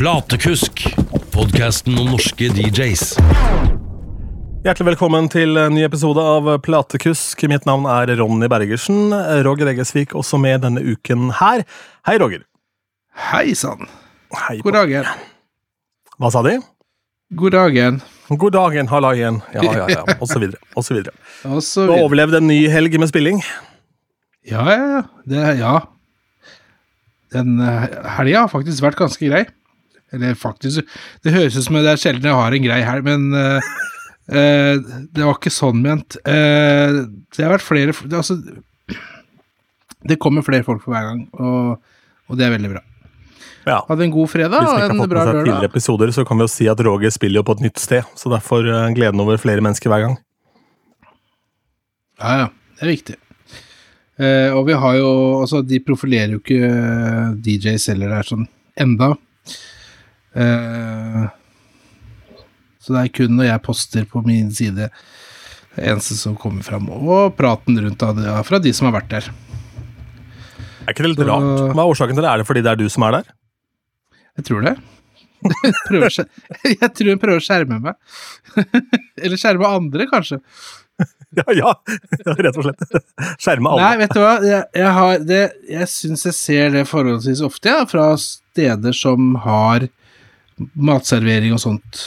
Platekusk, podkasten om norske DJs. Hjertelig velkommen til en ny episode av Platekusk. Mitt navn er Ronny Bergersen. Roger Eggesvik også med denne uken her. Hei, Roger. Hei sann. God dagen. Hva sa de? God dagen. God dagen, hallaien. Ja, ja, ja. Og så videre. Og så videre. Og så Du har overlevd en ny helg med spilling. Ja, ja, ja. Det, ja. Den eh, helga har faktisk vært ganske grei. Eller faktisk Det høres ut som det er sjelden jeg har en grei helg, men uh, uh, det var ikke sånn ment. Uh, det har vært flere det, Altså Det kommer flere folk for hver gang, og, og det er veldig bra. Ja. Hadde en god fredag Hvis og ikke har en fått bra med seg tidligere episoder, så kan vi jo si at Roger spiller jo på et nytt sted. Så derfor gleden over flere mennesker hver gang. Ja, ja. Det er viktig. Uh, og vi har jo Altså, de profilerer jo ikke eh, DJs heller der sånn enda. Eh, så det er kun når jeg poster på min side det eneste som kommer fram. Og praten rundt av det, fra de som har vært der. Er ikke det litt Så- rart? Hva er årsaken til det? Er det fordi det er du som er der? Jeg tror det. jeg tror hun prøver å skjerme meg. Eller skjerme andre, kanskje. Ja, ja, rett og slett. Skjerme alle. Nei, vet du hva, jeg, jeg, har det, jeg syns jeg ser det forholdsvis ofte, ja, fra steder som har matservering og sånt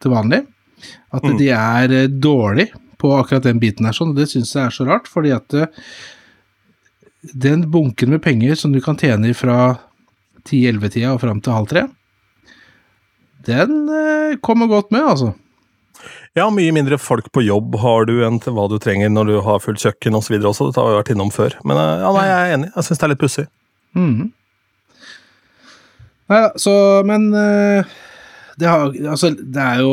til vanlig. At Mm. de er eh, dårlig på akkurat den biten her, sånn, og det syns jeg er så rart, fordi at eh, den bunken med penger som du kan tjene fra 10-11-tida og fram til halv tre, den eh, kommer godt med, altså. Ja, mye mindre folk på jobb har du enn til hva du trenger når du har fullt kjøkken osv. også. Dette har vi vært innom før. Men ja, nei, jeg er enig. Jeg syns det er litt pussig. Mhm. Nei da, så Men eh, det, har, altså, det er jo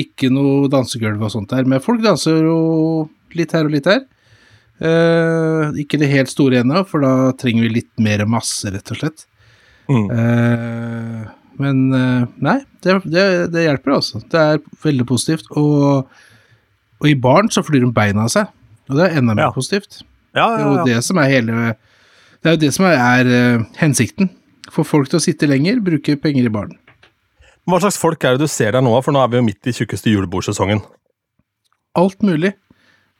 ikke noe dansegulv og sånt der, men folk danser jo litt her og litt der. Eh, ikke det helt store ennå, for da trenger vi litt mer masse, rett og slett. Mm. Eh, men eh, nei, det, det, det hjelper, altså. Det er veldig positivt. Og, og i baren så flyr de beina av seg, og det er enda mer Ja. positivt. Ja, Det er jo det som er hele Det er jo det som er, er eh, hensikten. Få folk til å sitte lenger, bruke penger i baren. Hva slags folk er det du ser der nå? For nå er vi jo midt i tjukkeste julebordsesongen. Alt mulig.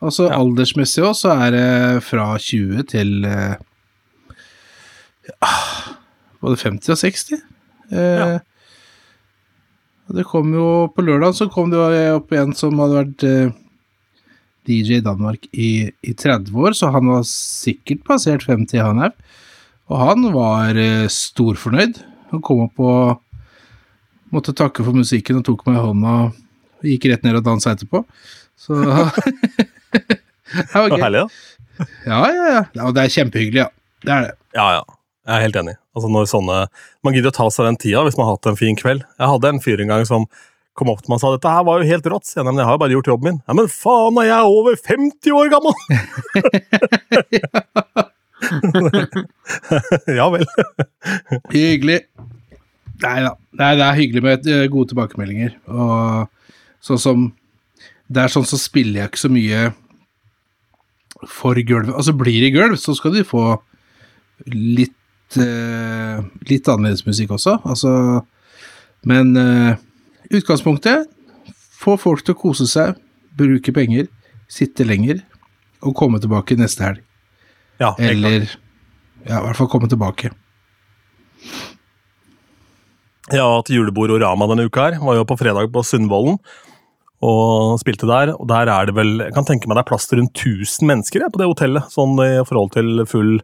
Altså Ja. aldersmessig òg, så er det fra 20 til eh, ja, Både 50 og 60. Eh, Ja. Det kom jo På lørdag så kom det jo opp en som hadde vært eh, DJ i Danmark i, i 30 år, så han var sikkert passert 50, han òg. Og han var eh, storfornøyd. Han kom opp og måtte takke for musikken og tok meg i hånda og gikk rett ned og dansa etterpå. Så Det var gøy. herlig, da. Ja, ja, ja. ja. Og det er kjempehyggelig, ja. Det er det. Ja, ja. Jeg er helt enig. Altså når sånne, Man gidder å ta seg den tida hvis man har hatt en fin kveld. Jeg hadde en fyr en gang som kom opp til meg og sa dette her var jo helt rått. Så jeg, men jeg har jo bare gjort jobben min. Ja, men faen, er jeg over 50 år gammel?! ja vel. Hyggelig. Nei da. Nei, det er hyggelig med eh, gode tilbakemeldinger. Og sånn som Det er sånn så spiller jeg ikke så mye for gulvet. Altså, blir det gulv, så skal de få litt eh, Litt annerledes musikk også. Altså Men eh, utgangspunktet Få folk til å kose seg, bruke penger, sitte lenger og komme tilbake neste helg. Ja. Eller Ja, i hvert fall komme tilbake. Jeg har hatt julebord og Rama denne uka her. Var jo på fredag på Sundvolden og spilte der. Og der er det vel Jeg kan tenke meg det er plass til rundt 1000 mennesker jeg, på det hotellet, sånn i forhold til full,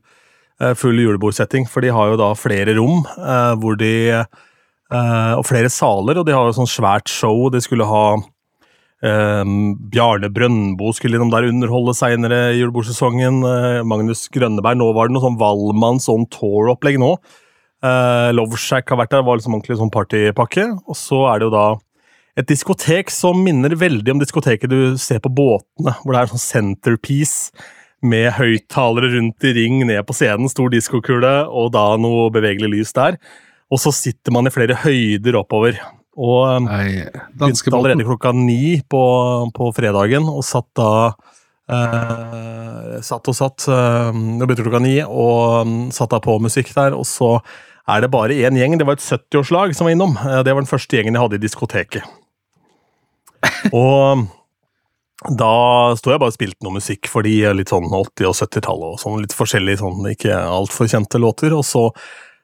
eh, full julebordsetting. For de har jo da flere rom eh, hvor de eh, Og flere saler, og de har jo sånn svært show. De skulle ha eh, Bjarne Brøndbo skulle innom der underholde seinere i julebordsesongen. Eh, Magnus Grønneberg. Nå var det noe sånn Valmann sånn tour-opplegg nå. Uh, Loveshack har vært der, var liksom ordentlig sånn partypakke. Og så er det jo da et diskotek som minner veldig om diskoteket du ser på båtene, hvor det er sånn centerpiece med høyttalere rundt i ring ned på scenen, stor diskokule, og da noe bevegelig lys der. Og så sitter man i flere høyder oppover. Og um, Nei, begynte allerede klokka ni på, på fredagen, og satt da eh, Satt og satt. eh, Det begynte klokka ni, og um, satt da på musikk der. Og så er det bare én gjeng. Det var et 70-årslag som var innom. Eh, Det var den første gjengen jeg hadde i diskoteket. Og da sto jeg bare og spilte noe musikk for de litt sånn 80- og 70-tallet, og sånn litt forskjellige, sånn ikke altfor kjente låter. Og så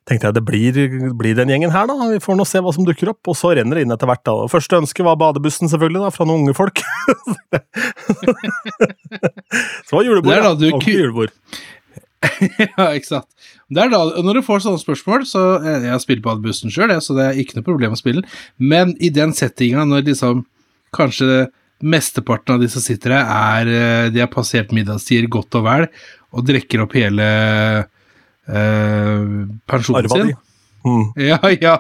tenkte jeg det blir, blir den gjengen her, da. Vi får nå se hva som dukker opp. Og så renner det inn etter hvert, da. Og første ønske var badebussen, selvfølgelig, da, fra noen unge folk. så var julebord, Det er da du Ordentlig julebord. ja, ikke sant. Det er da, når du får sånne spørsmål, så eh, Jeg har spilt badebussen sjøl, så det er ikke noe problem å spille. Men i den settinga, når liksom kanskje mesteparten av de som sitter her, er eh, De har passert middagstider godt og vel, og drikker opp hele eh, pensjonen Arva sin. Mm. Ja, ja.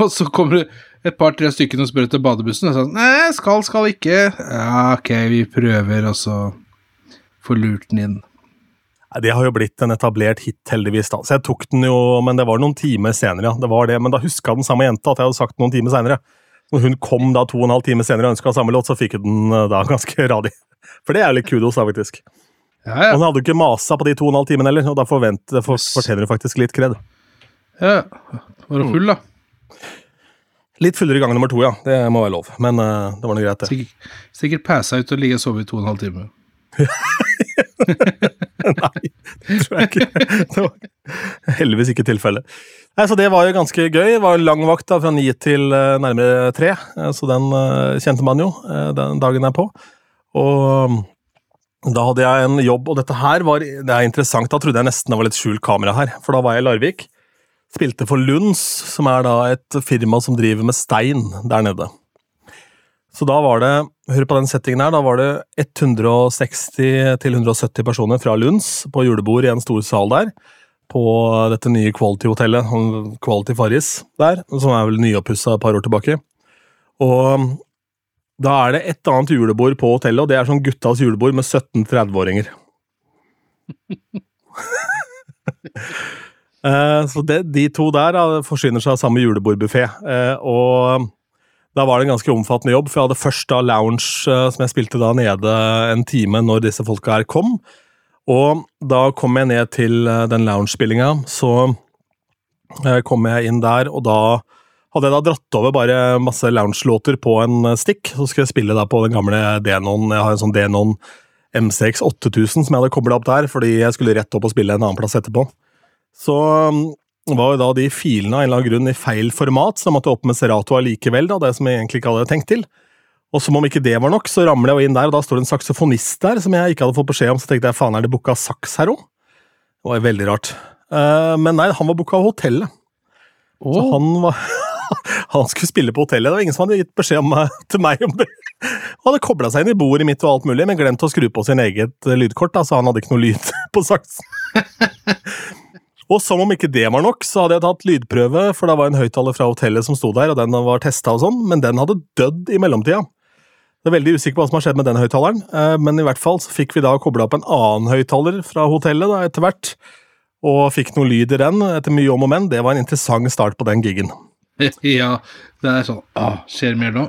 Og så kommer det et par-tre stykker og spør etter badebussen, og sånn Nei, skal, skal ikke. Ja, ok, vi prøver, og så får lurt den inn. Det har jo blitt en etablert hit, heldigvis. da. Så jeg tok den jo, men det var noen timer senere. ja. Det var det, Men da huska den samme jenta at jeg hadde sagt noen timer senere. Når hun kom da to og en halv time senere og ønska samme låt, så fikk hun den eh, da ganske radig. For det er jo litt kudos, da, faktisk. Ja, Og han hadde ikke masa på de to og en halv timen heller, og da for, fortjener du faktisk litt kred. ja. Var du full, da? Litt fullere i gang nummer to, ja. Det må være lov. Men uh, det var noe greit, det. Sikkert, sikkert passa ut og ligge og sove i to og en halv time. Nei, det tror jeg ikke. Det var heldigvis ikke tilfellet. Nei, så Det var jo ganske gøy. Det var lang vakt da, fra ni til uh, nærmere tre, eh, så den uh, kjente man jo den dagen er på. Og da hadde jeg en jobb, og dette her var det er interessant. Da trodde jeg nesten det var litt skjult kamera her, for da var jeg i Larvik. Spilte for Lunds, som er da et firma som driver med stein der nede. Så da var det, hør på den settingen her, da var det 160-170 personer fra Lunds på julebord i en stor sal der, på dette nye Quality-hotellet, Quality Farris der, som er vel nyoppussa et par år tilbake. Og da er det et annet julebord på hotellet, og det er sånn guttas julebord med 17 30-åringer. Eh, Så det, de to der da, forsyner seg av samme julebordbuffé. Eh, og da var det en ganske omfattende jobb, for jeg hadde først da lounge, eh, som jeg spilte da nede en time når disse folka her kom. Og da kom jeg ned til den lounge-spillinga, så kom jeg inn der, og da hadde jeg da dratt over bare masse lounge-låter på en eh, stick. Så skulle jeg spille da på den gamle Denon, jeg har en sånn Denon MCX 8000 som jeg hadde kobla opp der, fordi jeg skulle rett opp og spille en annen plass etterpå. Så um, var jo da de filene av en eller annen grunn i feil format, så jeg måtte opp med Serato allikevel, da, det som jeg egentlig ikke hadde tenkt til. Og som om ikke det var nok, så ramler jeg inn der, og da står det en saksofonist der som jeg ikke hadde fått beskjed om, så tenkte jeg faen, er det booka saks her òg? Det var veldig rart. Eh, men nei, han var booka av hotellet. Så han var Han skulle spille på hotellet. Det var ingen som hadde gitt beskjed om, til meg om det. Han hadde kobla seg inn i bordet mitt og alt mulig, men glemt å skru på sin eget eh, lydkort, da, så han hadde ikke noe lyd på saksen. Og som om ikke det var nok, så hadde jeg tatt lydprøve, for det var en høyttaler fra hotellet som sto der, og den var testa og sånn, men den hadde dødd i mellomtida. Det er veldig usikker på hva som har skjedd med den høyttaleren, eh, men i hvert fall så fikk vi da kobla opp en annen høyttaler fra hotellet da, etter hvert, og fikk noe lyd i den etter mye om og men. Det var en interessant start på den gigen. Ja, det er sånn Å, skjer mer nå?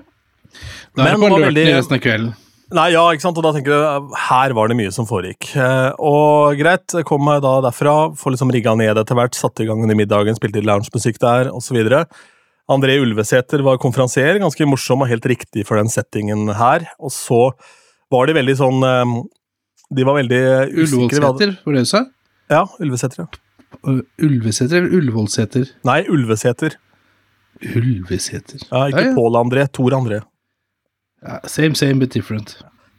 Da er det det var veldig- resten av kvelden. Nei, ja, ikke sant, og da tenker du, her var det mye som foregikk. Eh, Og greit, kom meg da derfra, får liksom rigga ned etter hvert, satte i gang under middagen, spilte loungemusikk der, videre. André Ulvesæter var konferansier, ganske morsom og helt riktig for den settingen her. Og så var de veldig sånn eh, De var veldig usikre. Ullevålseter, var det du sa? Ja, Ulvesæter, ja. Ulvesæter eller Ullevålseter? Nei, Ulvesæter. Ulveseter. Ja, ikke Ja, ja. Pål André, Tor André. Ja, same, same, but different.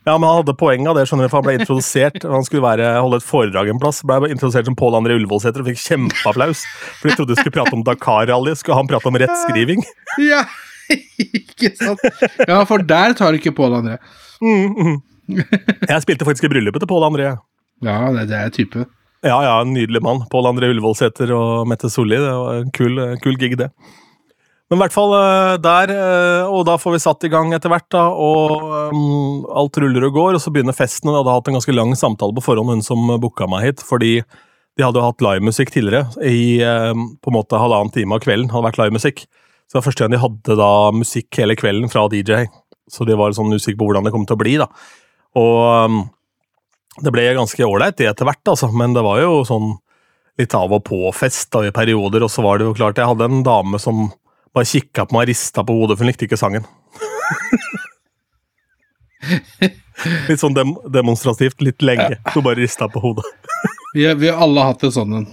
Ja, men han hadde poeng av det, skjønner du, for han ble introdusert Han skulle være, holde et foredrag en plass, ble introdusert som Pål André Ullevålsæter og fikk kjempeapplaus. For de trodde de skulle prate om Dakar-rally. Skulle han prate om rettskriving? Ja, ikke sant? Ja, for der tar ikke Pål André. andre. Mm, mm. Jeg spilte faktisk i bryllupet til Pål André. Ja, det, det er type. Ja, ja, en nydelig mann. Pål André Ullevålsæter og Mette Solli. Det var en kul, kul gig, det. Men i hvert fall eh, der, eh, og da får vi satt i gang etter hvert, da, og um, alt ruller og går, og så begynner festen, og jeg hadde hatt en ganske lang samtale på forhånd, hun som booka meg hit, fordi de hadde jo hatt livemusikk tidligere, i um, på en måte halvannen time av kvelden hadde vært livemusikk. Så det var første gang de hadde da musikk hele kvelden fra DJ, så de var sånn usikre på hvordan det kom til å bli, da. Og um, det ble ganske ålreit det etter hvert, altså, men det var jo sånn litt av og på-fest i perioder, og så var det jo klart Jeg hadde en dame som bare kikka på meg og rista på hodet, for hun likte ikke sangen. litt sånn dem demonstrativt, litt lenge. Hun bare rista på hodet. Vi, har- vi har alle hatt en sånn en.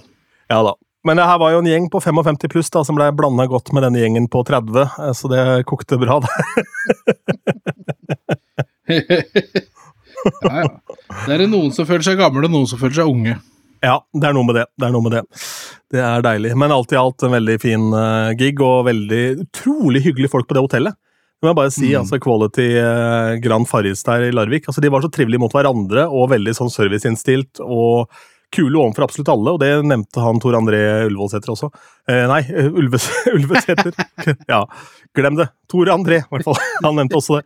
Ja da. Men det her var jo en gjeng på 55 pluss da, som ble blanda godt med denne gjengen på 30, eh, så det kokte bra. det. ja, ja. Det er noen som føler seg gamle, og noen som føler seg unge. Ja, det er noe med det. Det er noe med det. Det er deilig. Men alt i alt en veldig fin uh, gig, og veldig utrolig hyggelige folk på det hotellet. Det må jeg bare si, Mm. altså Quality uh, Grand Farris der i Larvik. altså De var så trivelige mot hverandre, og veldig sånn serviceinnstilt, og kule overfor absolutt alle, og det nevnte han Tor André Ullevålsæter også. Eh, nei, Ulves, Ulvesæter. ja, glem det. Tor André, i hvert fall. Han nevnte også det.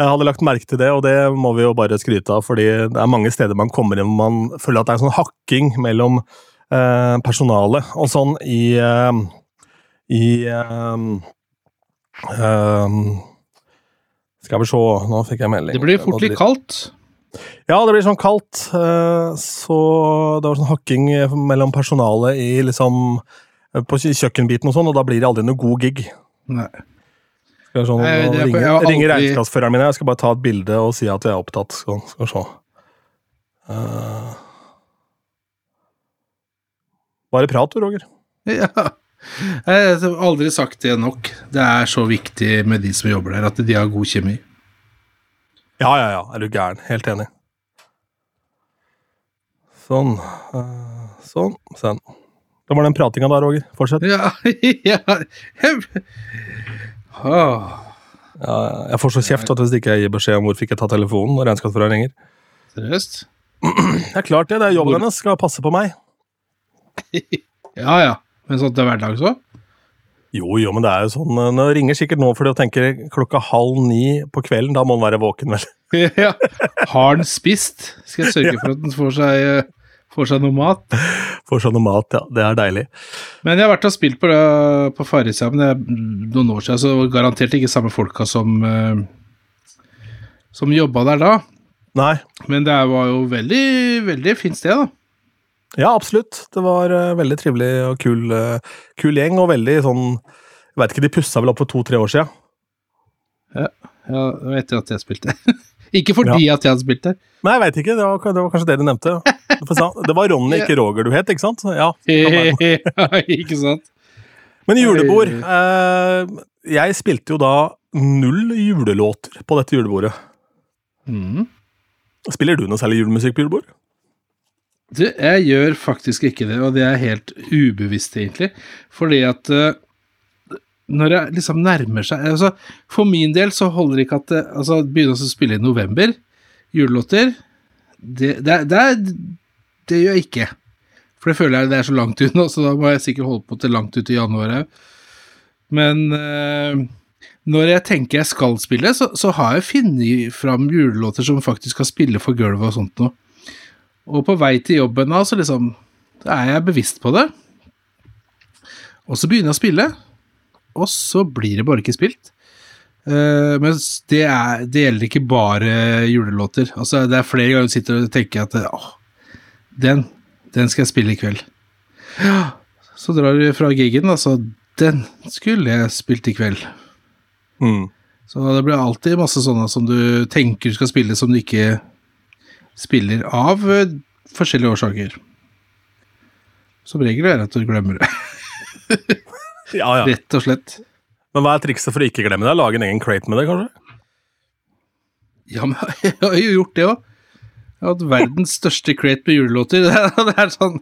Jeg hadde lagt merke til det, og det må vi jo bare skryte av, fordi det er mange steder man kommer inn hvor man føler at det er en sånn hakking mellom eh, personalet og sånn i eh, i eh, eh, Skal vi se, nå fikk jeg melding. Det blir fort litt kaldt. Ja, det blir sånn kaldt. eh, Så det var sånn hakking mellom personalet i liksom på kjøkkenbiten og sånn, og da blir det aldri noe god gig. Nei. Skal sånn, Nei, det ringe, jeg aldri- ringe regnskapsføreren min. Jeg skal bare ta et bilde og si at vi er opptatt. Skal, skal vi se. Uh... bare prat du, Roger. Ja. Jeg har aldri sagt det nok. Det er så viktig med de som jobber der, at de har god kjemi. Ja, ja, ja. Er du gæren? Helt enig. Sånn. eh, sånn. Sånn. Det var den pratinga da, Roger. Fortsett. Ja, ja. Ja, jeg får så kjeft at hvis ikke jeg gir beskjed om hvor fikk jeg ta telefonen når regnskapsføreren ringer. seriøst? Det er klart det, det er jobben Hvor- hennes. Skal passe på meg. Ja, ja. Men sånn til hverdags òg? Jo, jo, men det er jo sånn eh, Nå ringer sikkert nå fordi hun tenker klokka halv ni på kvelden. Da må han være våken, vel. Ja. Har den spist? Skal jeg sørge for at den får seg, eh, får seg noe mat? Får sånn mat, ja. Det er deilig. Men jeg har vært og spilt på, det- på Farris men det er noen år siden, så garantert ikke samme folka som eh, som jobba der da. Nei. Men det var jo veldig, veldig fint sted, da. Ja, absolutt. Det var uh, veldig trivelig og kul, uh, kul gjeng, og veldig sånn Jeg veit ikke, de pussa vel opp for to-tre år sia. Ja, etter at jeg spilte. ikke fordi at jeg hadde spilt der. Nei, jeg veit ikke. Det var, det var kanskje det de nevnte. Det var Ronny, ikke Roger du het, ikke sant? Ja. ikke sant? Men julebord eh, Jeg spilte jo da null julelåter på dette julebordet. Mm. Spiller du noe særlig julemusikk på julebord? Du, jeg gjør faktisk ikke det, og det er helt ubevisst, egentlig. Fordi at eh, når jeg liksom nærmer seg altså, For min del så holder det ikke at det, altså, Begynne å spille i november, julelåter det, det, det, er- det gjør jeg ikke. For det føler jeg det er så langt unna, så da må jeg sikkert holde på til langt ut i januar òg. Men eh, når jeg tenker jeg skal spille, så, så har jeg funnet fram julelåter som faktisk skal spille for gulvet og sånt noe. Og på vei til jobben da, så liksom er jeg bevisst på det. Og så begynner jeg å spille, og så blir det bare ikke spilt. Uh, men det, er, det gjelder ikke bare julelåter. Altså, det er flere ganger du sitter og tenker at åh, den, den skal jeg spille i kveld. Ja, så drar du fra gigen, altså. Den skulle jeg spilt i kveld. Mm. Så det blir alltid masse sånne som du tenker du skal spille, som du ikke spiller av eh, forskjellige årsaker. Som regel er det at du glemmer det, Ja, ja. rett og slett. Men hva er trikset for å ikke glemme det? Lage en egen crate med det, kanskje? Ja, men jeg har jo gjort det òg. Hatt verdens største crate med julelåter. Det er, sånn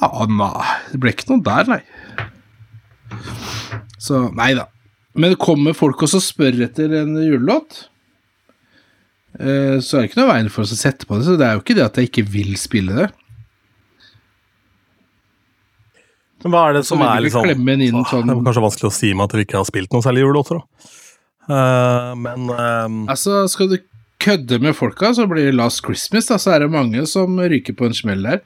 Ja, nei, det ble ikke noe der, nei. Så nei da. Men kommer folk også og spør etter en julelåt, eh, så er det ikke noe veien for oss å sette på det. Så det er jo ikke det at jeg ikke vil spille det. Men hva er det som er liksom inn sånn- Det er kanskje vanskelig å si med at vi ikke har spilt noen særlig julelåter, da. Uh, men uh, Altså, skal du kødde med folka, så blir det Last Christmas, da, så er det mange som ryker på en smell der.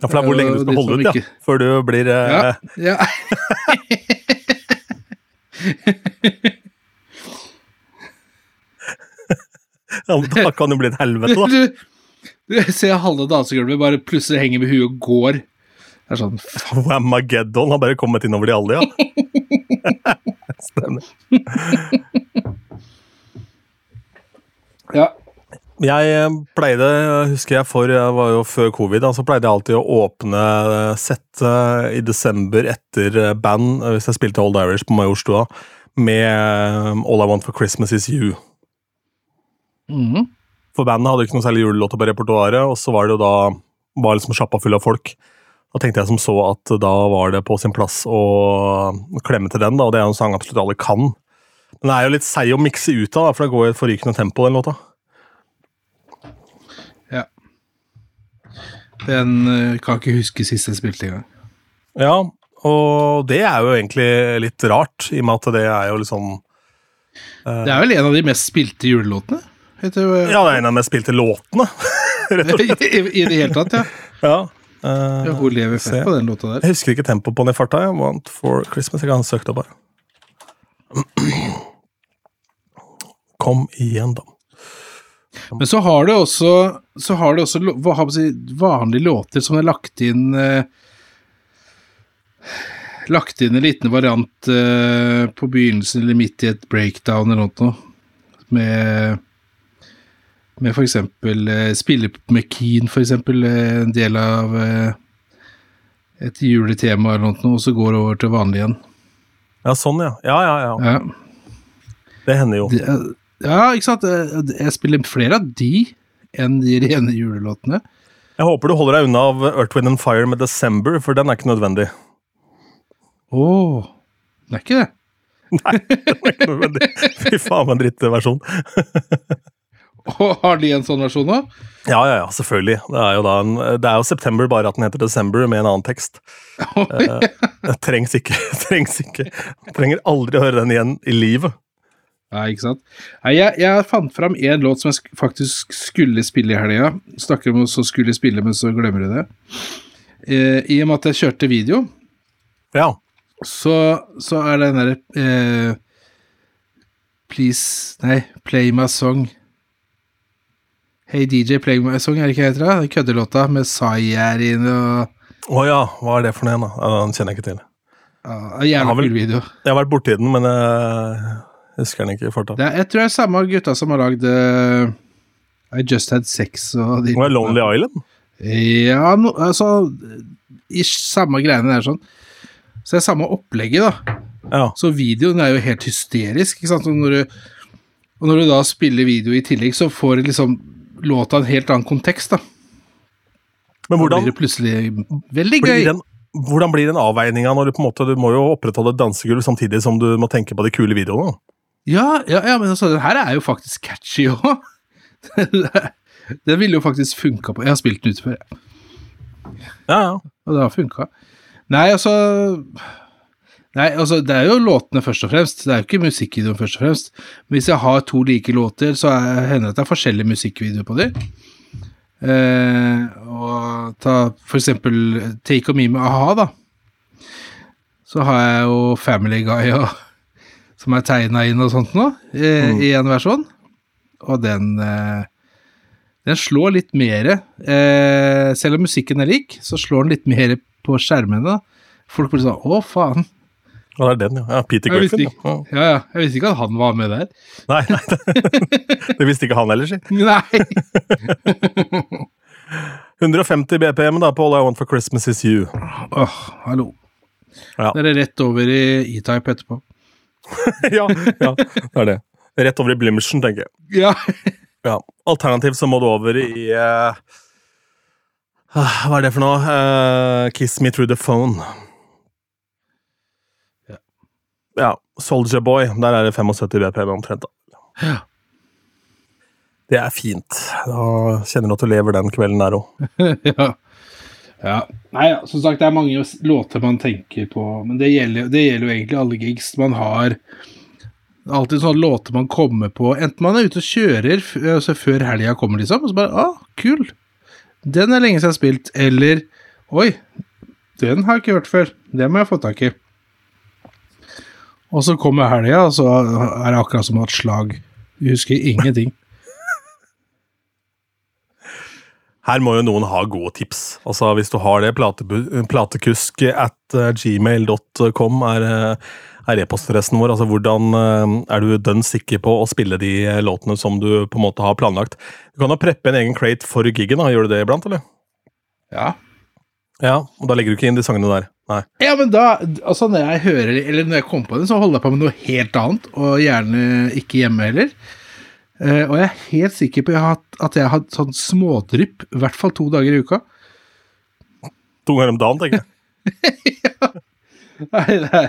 ja, for det er hvor lenge du skal holde ut, ja. ikke- Før du blir eh, Ja, ja. ja, Da kan det bli et helvete, da. Du, Du ser halve dansegulvet bare plutselig henger med huet og går. Det er sånn Wamageddon har bare kommet innover de alle, ja. Stemmer. Ja. Jeg eh, pleide, husker jeg for, jeg var jo før covid, så så pleide jeg alltid å åpne eh, settet i desember etter eh, band, hvis jeg spilte Old Irish på Majorstua, med All I Want for Christmas Is You. Mm. For bandet hadde ikke noe særlig julelåter på repertoaret, og så var det jo da var liksom sjappa full av folk. Da tenkte jeg som så at da var det på sin plass å klemme til den, da, og det er jo en sang absolutt alle kan. Men den er jo litt seig å mikse ut av, for det går i et forrykende tempo, den låta. ja. Den eh, kan ikke huske sist jeg spilte engang. Ja, og det er jo egentlig litt rart, i og med at det er jo liksom Det er vel en av de mest spilte julelåtene? Heter jo, Ja, det er en av de mest spilte låtene. Rett og slett. I, I det hele tatt, ja. Ja. Uh, ja hun lever fett på den låta der. jeg husker ikke tempoet på den i farta. Jeg Want for Christmas. Jeg kan søke det bare. Kom igjen, da. Men så har det også, så har det også hva si, vanlige låter som er lagt inn eh, Lagt inn en liten variant eh, på begynnelsen eller midt i et breakdown eller noe. Med, med eksempel eh, Spille med Keen, eksempel. Eh, en del av eh, et juletema eller noe, og så går det over til vanlig igjen. Ja, sånn, ja. Ja, ja, ja. Ja. Det hender jo. Det er- Ja, ikke sant? Jeg jeg spiller flere av de enn de rene julelåtene. Jeg håper du holder deg unna av Earth, Wind and Fire med December, for den er ikke nødvendig. Å, det er ikke det. Nei, Den er ikke nødvendig. Fy faen, for en drittversjon. Og har de en sånn versjon òg? Ja, ja, ja, selvfølgelig. Det er jo da en, det er jo September, bare at den heter December med en annen tekst. Det trengs ikke. trengs ikke. Trenger aldri å høre den igjen i livet. Nei, ikke sant. Nei, jeg, jeg fant fram én låt som jeg faktisk skulle spille i helga. Snakker om å så skulle spille, men så glemmer du det. Eh, I og med at jeg kjørte video, Ja. så, så er den derre eh, Please Nei, Play My Song. Hey DJ, Play My Song, er det ikke det? heter? Køddelåta med Sai er inne og Å ja, hva er det for noe igjen, da? Den kjenner jeg ikke til. Uh, Jævla kul video. Jeg har vært borti den, men jeg husker den ikke i farta. Jeg tror det er samme gutta som har lagd uh, I Just Had Sex og de er Lonely Island? Ja, no, altså Ish, samme greiene der, sånn. Så det er samme opplegget, da. Ja. Så videoen er jo helt hysterisk, ikke sant. Og når du, og når du da spiller video i tillegg, så får du liksom låta en helt annen kontekst, da. Men Da hvordan blir det plutselig veldig gøy. den, hvordan blir den avveininga når du på en måte Du må jo opprettholde et dansegulv samtidig som du må tenke på de kule videoene? Ja, ja, ja, men altså, den her er jo faktisk catchy òg. Den ville jo faktisk funka på Jeg har spilt den ute før, jeg. Ja, ja. Og det har funka. Nei, altså Nei, altså, det er jo låtene først og fremst. Det er jo ikke musikkvideoen først og fremst. Men hvis jeg har to like låter, så er, hender det at det er forskjellige musikkvideoer på dem. Eh, og ta for eksempel Take On Me med a-ha, da. Så har jeg jo Family Guy og, som er tegna inn og sånt nå, eh, i en versjon. Og den eh, Den slår litt mer eh, Selv om musikken er lik, så slår den litt mer på skjermene. da. Folk blir sånn Å, faen. Og det er den, ja. ja Peter Griffin. ikke, Ja. ja, jeg visste ikke at han var med der. Nei, nei det, visste ikke han heller, si. Nei! 150 BPM da på All I Want for Christmas Is You. Åh, hallo. Ja. Det er rett over i E-Type etterpå. ja, ja, det er det. Rett over i Blimmersen, tenker jeg. Ja. Ja. Alternativt så må du over i ah, Hva er det for noe? Uh, Kiss Me Through The Phone. Ja. Soldier Boy. Der er det 75 BPM omtrent. da. Ja. Det er fint. Da kjenner du at du lever den kvelden der òg. ja. ja. Nei, ja, som sagt, det er mange låter man tenker på, men det gjelder, det gjelder jo egentlig alle gigs man har. Alltid sånne låter man kommer på, enten man er ute og kjører altså før helga kommer, liksom, og så bare Å, kul! Den er lenge siden jeg har spilt. Eller Oi, den har jeg ikke hørt før. Det må jeg få tak i. Og så kommer helga, og så er det akkurat som å ha et slag. Du husker ingenting. Her må jo noen ha gode tips. Altså Hvis du har det, platekusk at eh, gmail.com er, eh, er e-postadressen vår. Altså Hvordan eh, er du dønn sikker på å spille de låtene som du på en måte har planlagt? Du kan jo preppe en egen crate for gigen. da, Gjør du det iblant, eller? Ja. Ja, og Da legger du ikke inn de sangene der? Nei. Ja, men da, altså når jeg hører, eller når jeg kommer på det, så holder jeg på med noe helt annet, og gjerne ikke hjemme heller. Uh, og jeg er helt sikker på at jeg har hatt sånn smådrypp, i hvert fall to dager i uka. To ganger om dagen, tenker jeg. ja. Nei, nei.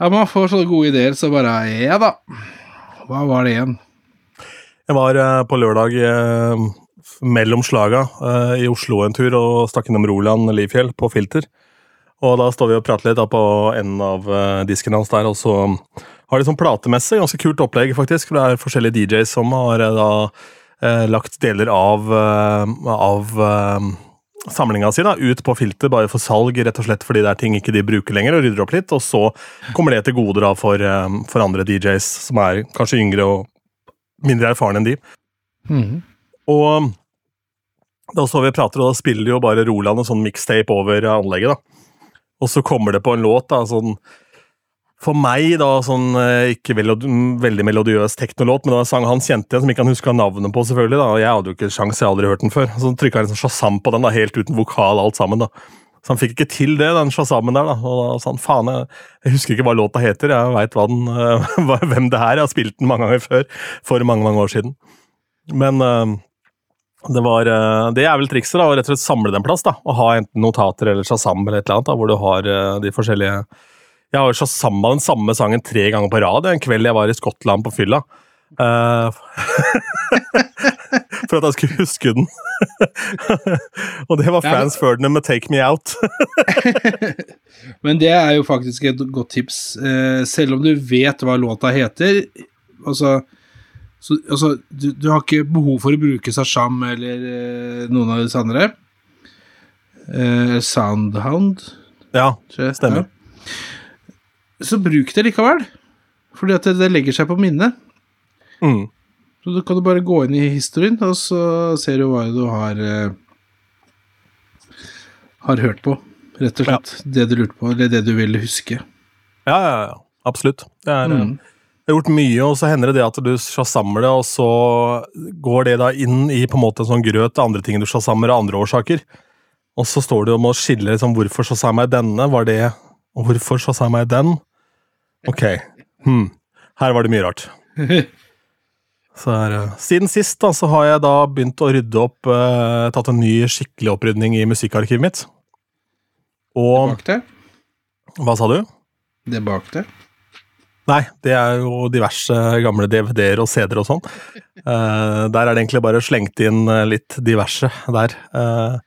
Ja, man får sånne gode ideer, så bare Ja da. Hva var det igjen? Jeg var uh, på lørdag uh, mellom slaga i Oslo en tur og stakk innom Roland Lifjell på Filter. Og da står vi og prater litt da, på enden av eh, disken hans der, og så har de sånn platemesse. Ganske kult opplegg, faktisk. for Det er forskjellige DJs som har eh, da eh, lagt deler av, eh, av eh, samlinga si da, ut på filter, bare for salg, rett og slett fordi det er ting ikke de bruker lenger, og rydder opp litt. Og så kommer det til gode da for, for andre DJs som er kanskje yngre og mindre erfarne enn de. Og da står vi og prater, og da spiller de jo bare Roland en sånn mixtape over anlegget. da. Og så kommer det på en låt, da, sånn For meg, da, sånn eh, ikke veldig, veldig melodiøs teknolåt, men det var en sang han kjente igjen, som ikke han huska navnet på, selvfølgelig. da, og Jeg hadde jo ikke sjans, jeg hadde aldri hørt den før. Så trykka han sånn Shazam på den, da, helt uten vokal, alt sammen. da. Så han fikk ikke til det, den Shazamen der. da, og da sa han faen, jeg, jeg husker ikke hva låta heter, jeg veit hvem det er, jeg har spilt den mange ganger før, for mange, mange år siden. Men eh, det, var, eh, det er vel trikset, da, å rett og slett samle det en plass. da, og Ha enten notater eller Shazam eller et eller annet, da, hvor du har eh, de forskjellige Jeg har jo Shazamma den samme sangen tre ganger på rad en kveld jeg var i Skottland på fylla. Uh, for at jeg skulle huske den. og det var Frans Ferdinand med 'Take Me Out'. Men det er jo faktisk et godt tips. Selv om du vet hva låta heter Altså, så, altså du, du har ikke behov for å bruke Sasham eller eh, noen av disse andre. Eh, Soundhound, ja. Stemmer. Ja. Så bruk det likevel. Fordi at det, det legger seg på minnet. mm. Så da kan du bare gå inn i historien, og så ser du hva du har eh, Har hørt på, rett og slett. Det du lurte på, eller det du ville huske. ja, ja, ja. Absolutt. Det er, Mm. Jeg har gjort mye, og så hender det det at du shasammer det, og så går det da inn i på en måte en sånn grøt av andre ting du shasammer av andre årsaker. Og så står det om å skille liksom, hvorfor shasammer jeg denne, var det Og hvorfor shasammer jeg den? Ok. Hm. Her var det mye rart. Så er, eh, siden sist da, så har jeg da begynt å rydde opp eh, Tatt en ny skikkelig opprydning i musikkarkivet mitt. Og Bak det. Hva sa du? Det bakte. Nei, det er jo diverse gamle DVD-er og CD-er og sånn. Uh, der er det egentlig bare slengt inn eh, litt diverse der. Uh,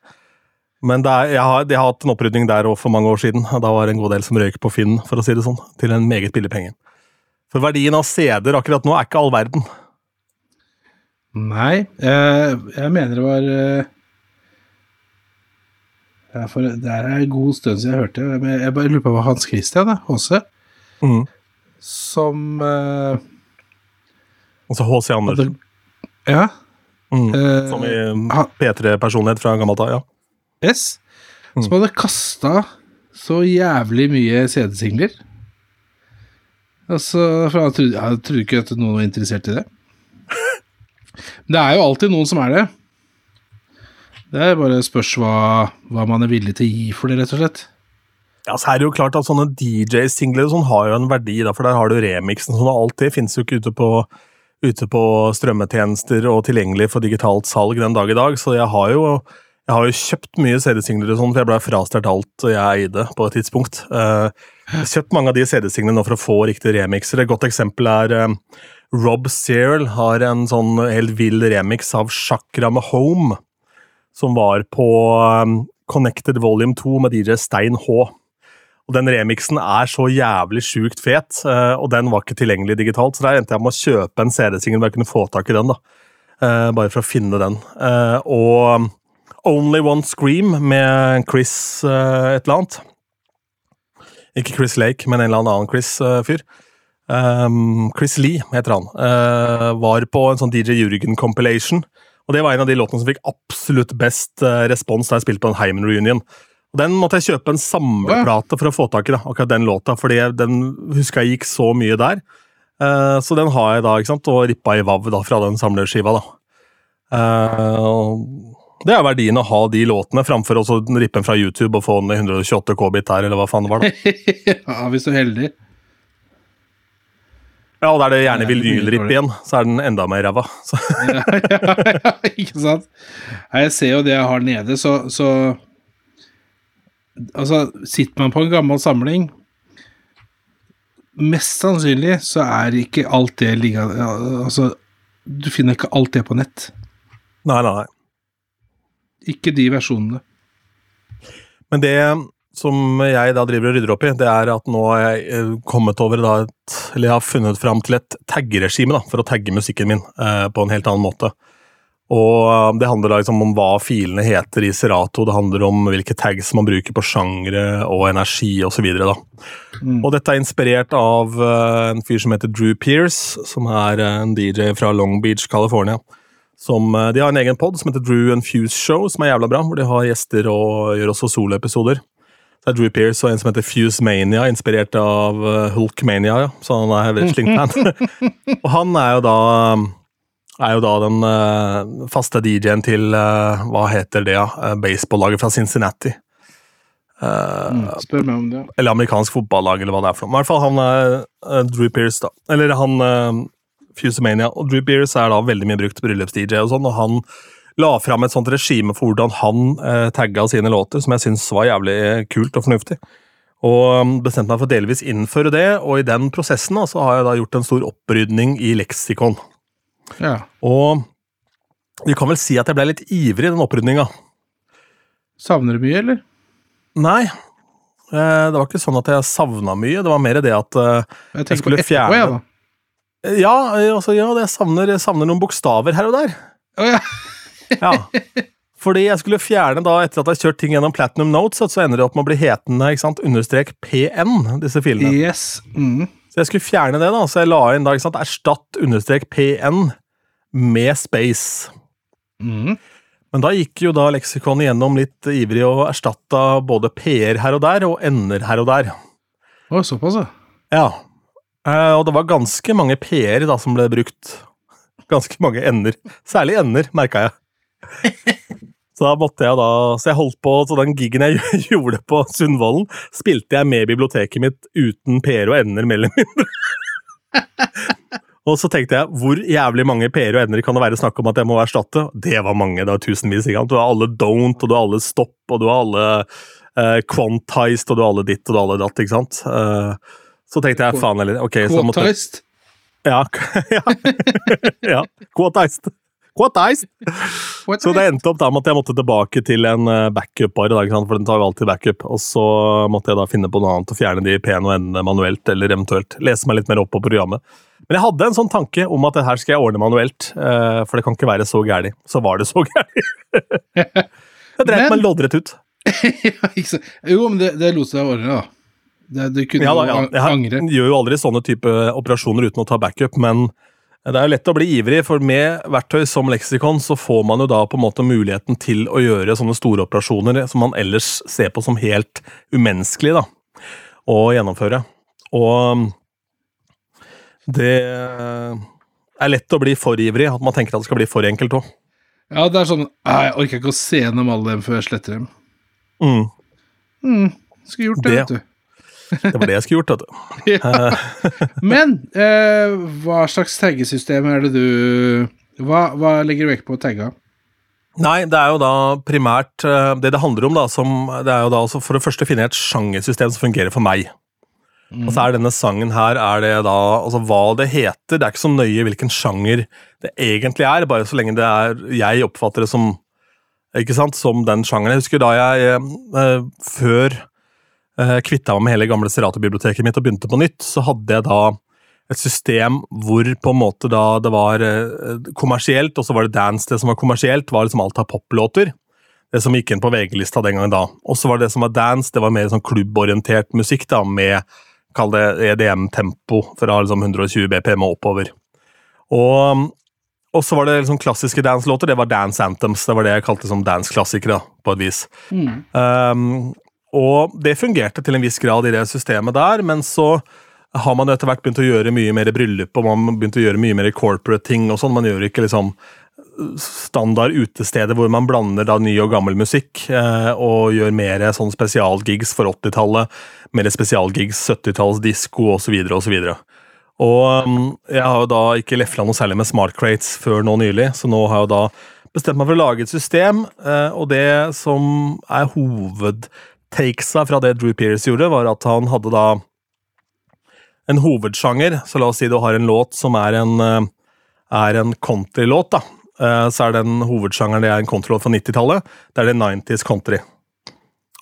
men det er, jeg, har, jeg har hatt en opprydning der òg for mange år siden. Da var det en god del som røyk på Finn, for å si det sånn, til en meget billig penge. For verdien av CD-er akkurat nå er ikke all verden. Nei, uh, jeg mener det var eh, ja, for Det er en god stund siden jeg hørte det. Jeg bare lurer på hva Hans Christian er, HC, Mm. Som uh, Altså H.C. Andersen, Ja. mm. eh, som i P3-personlighet fra gammelt av. ja. Yes Mm. Som hadde kasta så jævlig mye CD-singler. Altså, for jeg trodde, jeg trodde ikke at noen var interessert i det. Men det er jo alltid noen som er det. Det er bare spørs hva, hva man er villig til å gi for det, rett og slett. Ja, så er det jo klart at sånne DJ-singler sånn har jo en verdi, da, for der har du remixen sånn, og alt det finnes jo ikke ute på, ute på strømmetjenester og tilgjengelig for digitalt salg den dag i dag, så jeg har jo, jeg har jo kjøpt mye CD-singler sånn, for jeg ble frastjålet alt jeg eide på et tidspunkt. Eh, Jeg har kjøpt mange av de CD-singlene for å få riktige remixer. Et godt eksempel er eh, Rob Searle har en sånn helt vill remix av Chakra med Home, som var på eh, Connected Volume 2 med DJ Stein H. Og Den remixen er så jævlig sjukt fet, eh, og den var ikke tilgjengelig digitalt, så der endte jeg med å kjøpe en CD-singel hvor jeg kunne få tak i den. da. Eh, Bare for å finne den. Eh, Og Only One Scream med Chris et eller annet. Ikke Chris Lake, men en eller annen Chris-fyr. Um, Chris Lee heter han. Var på en sånn DJ Jurgen compilation. Og det var en av de låtene som fikk absolutt best respons da jeg spilte på en Heimen Reunion. Og Den måtte jeg kjøpe en samleplate for å få tak i, da, akkurat den låta, fordi den husker jeg gikk så mye der. Uh, så den har jeg da, ikke sant, og rippa i vav da, fra den samlerskiva, da. Uh, det er verdien å ha de låtene, framfor å rippe den fra YouTube og få den i 128 K-bit der, eller hva faen det var, da. ja, hvis du er heldig. Ja, og da er det gjerne vil mye igjen, så er den enda mer ræva. Ja, ja, ja, ikke sant? Jeg ser jo det jeg har nede, så, så Altså, sitter man på en gammel samling Mest sannsynlig så er ikke alt det liggende Altså, du finner ikke alt det på nett. Nei, nei, nei. Ikke de versjonene. Men det som jeg da driver og rydder opp i, det er at nå har jeg eh, kommet over da et Eller jeg har funnet fram til et taggeregime da, for å tagge musikken min eh, på en helt annen måte. Og eh, det handler da liksom om hva filene heter i Serato, det handler om hvilke tags man bruker på sjangre og energi osv. Mm. og dette er inspirert av eh, en fyr som heter Drew Pierce, som er eh, en DJ fra Long Beach, California. Som, eh, de har en egen pod som heter Drew and Fuse Show, som er jævla bra, hvor de har gjester og gjør også soloepisoder. Det er Drew Pierce og en som heter Fuse Mania, inspirert av Hulk Mania, ja. så han er wrestling-fan. og han er jo da er jo da den eh, faste DJ-en til eh, Hva heter det? Uh, Baseballaget fra Cincinnati. Eh, Mm. Spør meg om det. eller amerikansk fotballag, eller hva det er for noe. I hvert fall han er eh, Drew Pierce, da. Eller han Fusemania. Og Drew Pierce er da veldig mye brukt bryllups-DJ og sånn, og han la fram et sånt regime for hvordan han uh, tagga sine låter, som jeg syns var jævlig kult og fornuftig. Og um, bestemte meg for å delvis innføre det, og i den prosessen da, så har jeg da gjort en stor opprydning i leksikon. Ja. Og vi kan vel si at jeg ble litt ivrig i den opprydninga. Savner du mye, eller? Nei, eh, det var ikke sånn at jeg savna mye, det var mer det at jeg, Jeg tenker skulle på etterpå, fjerne- da. Ja, eh, altså, ja jeg, savner, jeg savner noen bokstaver her og der. Oh, ja. Ja. Fordi jeg skulle fjerne da, etter at jeg har kjørt ting gjennom Platinum Notes, så ender det opp med å bli hetende ikke sant, understrek PN, disse filene. Yes. Mm. Så jeg skulle fjerne det, da, så jeg la inn da, ikke sant, erstatt understrek PN med space. Mm. Men da gikk jo da leksikonet gjennom litt ivrig og erstatta både P-er her og der, og N-er her og der. Å, såpass, ja. Ja. Eh, og det var ganske mange P-er da som ble brukt. Ganske mange N-er. Særlig N-er, merka jeg. Så da måtte jeg da Så jeg holdt på Så den gigen jeg gjorde på Sundvolden, spilte jeg med biblioteket mitt uten P-er og N-er, mer eller mindre. Og så tenkte jeg, hvor jævlig mange P-er og N-er kan det være snakk om at jeg må erstatte? Det var mange, det var tusenvis. ikke sant? Du har alle don't, og du har alle stopp, og du har alle uh, quantized, og du har alle ditt, og du har alle datt, ikke sant? Uh, så tenkte jeg, faen heller, ok, så måtte Quantized. Ja, ja. ja. Quantized. Quantized! Så det endte opp da med at jeg måtte tilbake til en eh, backup, bare, da, ikke sant? for den tar jo alltid backup. Og så måtte jeg da finne på noe annet og fjerne de P-ene og N-ene manuelt, eller eventuelt lese meg litt mer opp på programmet. Men jeg hadde en sånn tanke om at det her skal jeg ordne manuelt, eh, for det kan ikke være så gærlig. Så var det så gærlig. Jeg dreit meg loddrett ut. Jo, men det, det lot seg ordne, da. Det, du kunne Ja, da, ja. Jeg angre. gjør jo aldri sånne type operasjoner uten å ta backup, men det er jo lett å bli ivrig, for med verktøy som leksikon så får man jo da på en måte muligheten til å gjøre sånne store operasjoner som man ellers ser på som helt umenneskelig da, å gjennomføre. Og det er lett å bli for ivrig, at man tenker at det skal bli for enkelt òg. Ja, det er sånn «Ah, Jeg orker ikke å se gjennom alle dem før jeg sletter dem. Mm, Mm, skulle gjort det, Det- vet du. Det var det jeg skulle gjort, vet du. Ja. Men eh, hva slags taggesystem er det du hva, hva legger du vekt på å tagge? Nei, det er jo da primært eh, Det det handler om, da, som, det er jo da altså for det første finne et sjangersystem som fungerer for meg. Og så er denne sangen her er det da Altså hva det heter, det er ikke så nøye hvilken sjanger det egentlig er, bare så lenge det er jeg oppfatter det som ikke sant, som den sjangeren. Jeg husker da jeg eh, før eh, kvitta meg med hele gamle Serato-biblioteket mitt og begynte på nytt, så hadde jeg da et system hvor på en måte da det var eh, kommersielt, og så var det dance. Det som var kommersielt, var liksom alt av poplåter. Det som gikk inn på VG-lista den gangen da. Og så var det det som var dance, det var mer sånn klubborientert musikk da, med kall det EDM-tempo fra liksom 120 BPM og oppover. Og, og så var det liksom klassiske dance-låter. Det var dance anthems. Det var det jeg kalte som dance-klassikere, på et vis. Um, og det fungerte til en viss grad i det systemet der, men så har man etter hvert begynt å gjøre mye mer bryllup, og man begynt å gjøre mye mer corporate ting og sånn. Man gjør ikke liksom standard utesteder hvor man blander da ny og gammel musikk, eh, og gjør mer sånn spesialgigs for 80-tallet, mer spesialgigs 70-tallsdisko osv. osv. Og og jeg har jo da ikke lefla noe særlig med smart crates før nå nylig, så nå har jeg jo da bestemt meg for å lage et system, eh, og det som er hovedtakesa fra det Drew Pearce gjorde, var at han hadde da en hovedsjanger, så la oss si du har en låt som er en, eh, er en countrylåt, da. Eh, så er den hovedsjangeren det er en countrylåt fra 90-tallet. Det er det 90s country.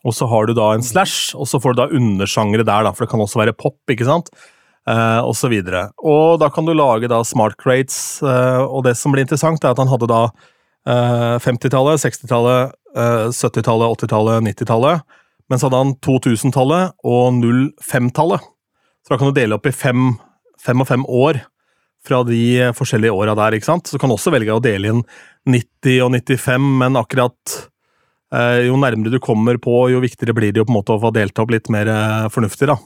Og så har du da en slash, og så får du da undersjangere der, da, for det kan også være pop, ikke sant? Eh, og så videre. Og da kan du lage da smart crates, eh, og det som blir interessant, er at han hadde da eh, 50-tallet, 60-tallet, eh, 70-tallet, 80-tallet, 90-tallet. Men så hadde han 2000-tallet og 05-tallet. Så da kan du dele opp i fem, fem og fem år fra de forskjellige åra der. ikke sant? Så du kan også velge å dele inn 90 og 95, men akkurat eh, jo nærmere du kommer på, jo viktigere blir det jo på en måte å få delt opp litt mer eh, fornuftig. da.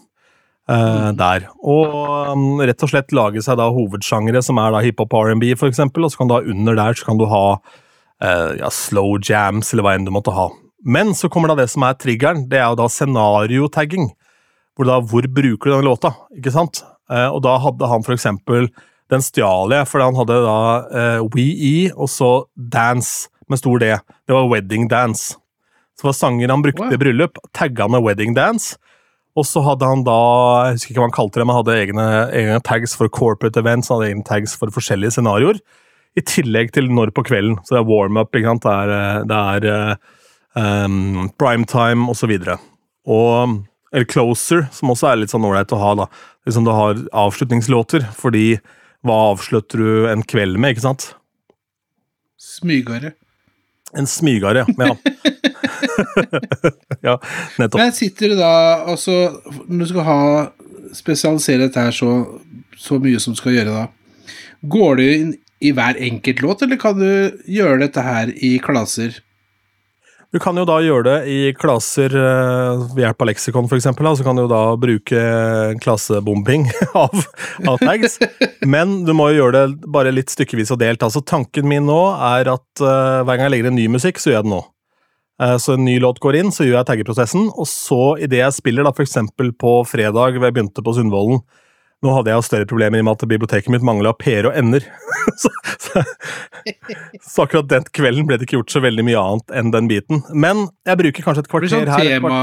Eh, der. Og um, rett og slett lage seg da hovedsjangere som er da hiphop og R&B, eksempel, og så kan du ha under der så kan du ha eh, ja, slow jams, eller hva enn du måtte ha. Men så kommer da det som er triggeren, det er jo da scenariotagging. Hvor da, hvor bruker du denne låta? ikke sant? Eh, og da hadde han for eksempel Den stjal jeg, fordi han hadde da eh, WeE og så Dance med stor D. Det var Wedding Dance. Så det var sanger han brukte i bryllup, tagga med Wedding Dance. Og så hadde han da jeg husker ikke hva han kalte det, men hadde egne, egne tags for corporate events, han hadde egne tags for forskjellige scenarioer. I tillegg til når på kvelden. Så det er warm-up, det er, eh, det er eh, um, primetime osv. Og eller Closer, som også er litt sånn ålreit å ha. da. Liksom Du har avslutningslåter, fordi hva avslutter du en kveld med, ikke sant? Smygare. En smygare, ja. ja, nettopp. Men sitter du da altså Når du skal ha spesialisere dette her så, så mye som du skal gjøre da, går du inn i hver enkelt låt, eller kan du gjøre dette her i klasser? Du kan jo da gjøre det i klasser eh, ved hjelp av leksikon, eksempel. Så kan du jo da bruke klassebombing av, av tags. Men du må jo gjøre det bare litt stykkevis og delt. altså Tanken min nå er at uh, hver gang jeg legger inn ny musikk, så gjør jeg det nå. Uh, så en ny låt går inn, så gjør jeg taggeprosessen, og så idet jeg spiller, da eksempel på fredag, hvor jeg begynte på Sundvolden Nå hadde jeg større problemer i og med at biblioteket mitt mangla p-er og n-er. så, så, så akkurat den kvelden ble det ikke gjort så veldig mye annet enn den biten. Men jeg bruker kanskje et kvarter sånn her, et tema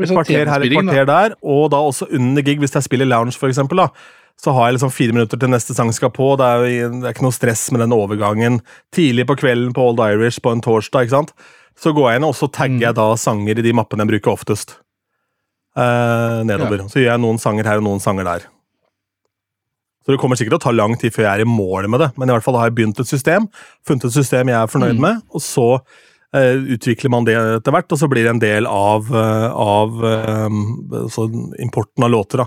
et sånn kvarter her, et kvarter der, og da også under gig, hvis jeg spiller lounge, for eksempel, da, så har jeg liksom fire minutter til neste sang skal på. Det er, det er ikke noe stress med den overgangen. Tidlig på kvelden på Old Irish på en torsdag, ikke sant. Så går jeg inn og så tagger jeg da sanger i de mappene jeg bruker oftest. Eh, nedover. Så gjør jeg noen sanger her og noen sanger der. Så det kommer sikkert til å ta lang tid før jeg er i mål med det, men i hvert fall har jeg begynt et system, funnet et system jeg er fornøyd Mm. med, og så eh, utvikler man det etter hvert, og så blir det en del av, eh, av eh, importen av låter. da.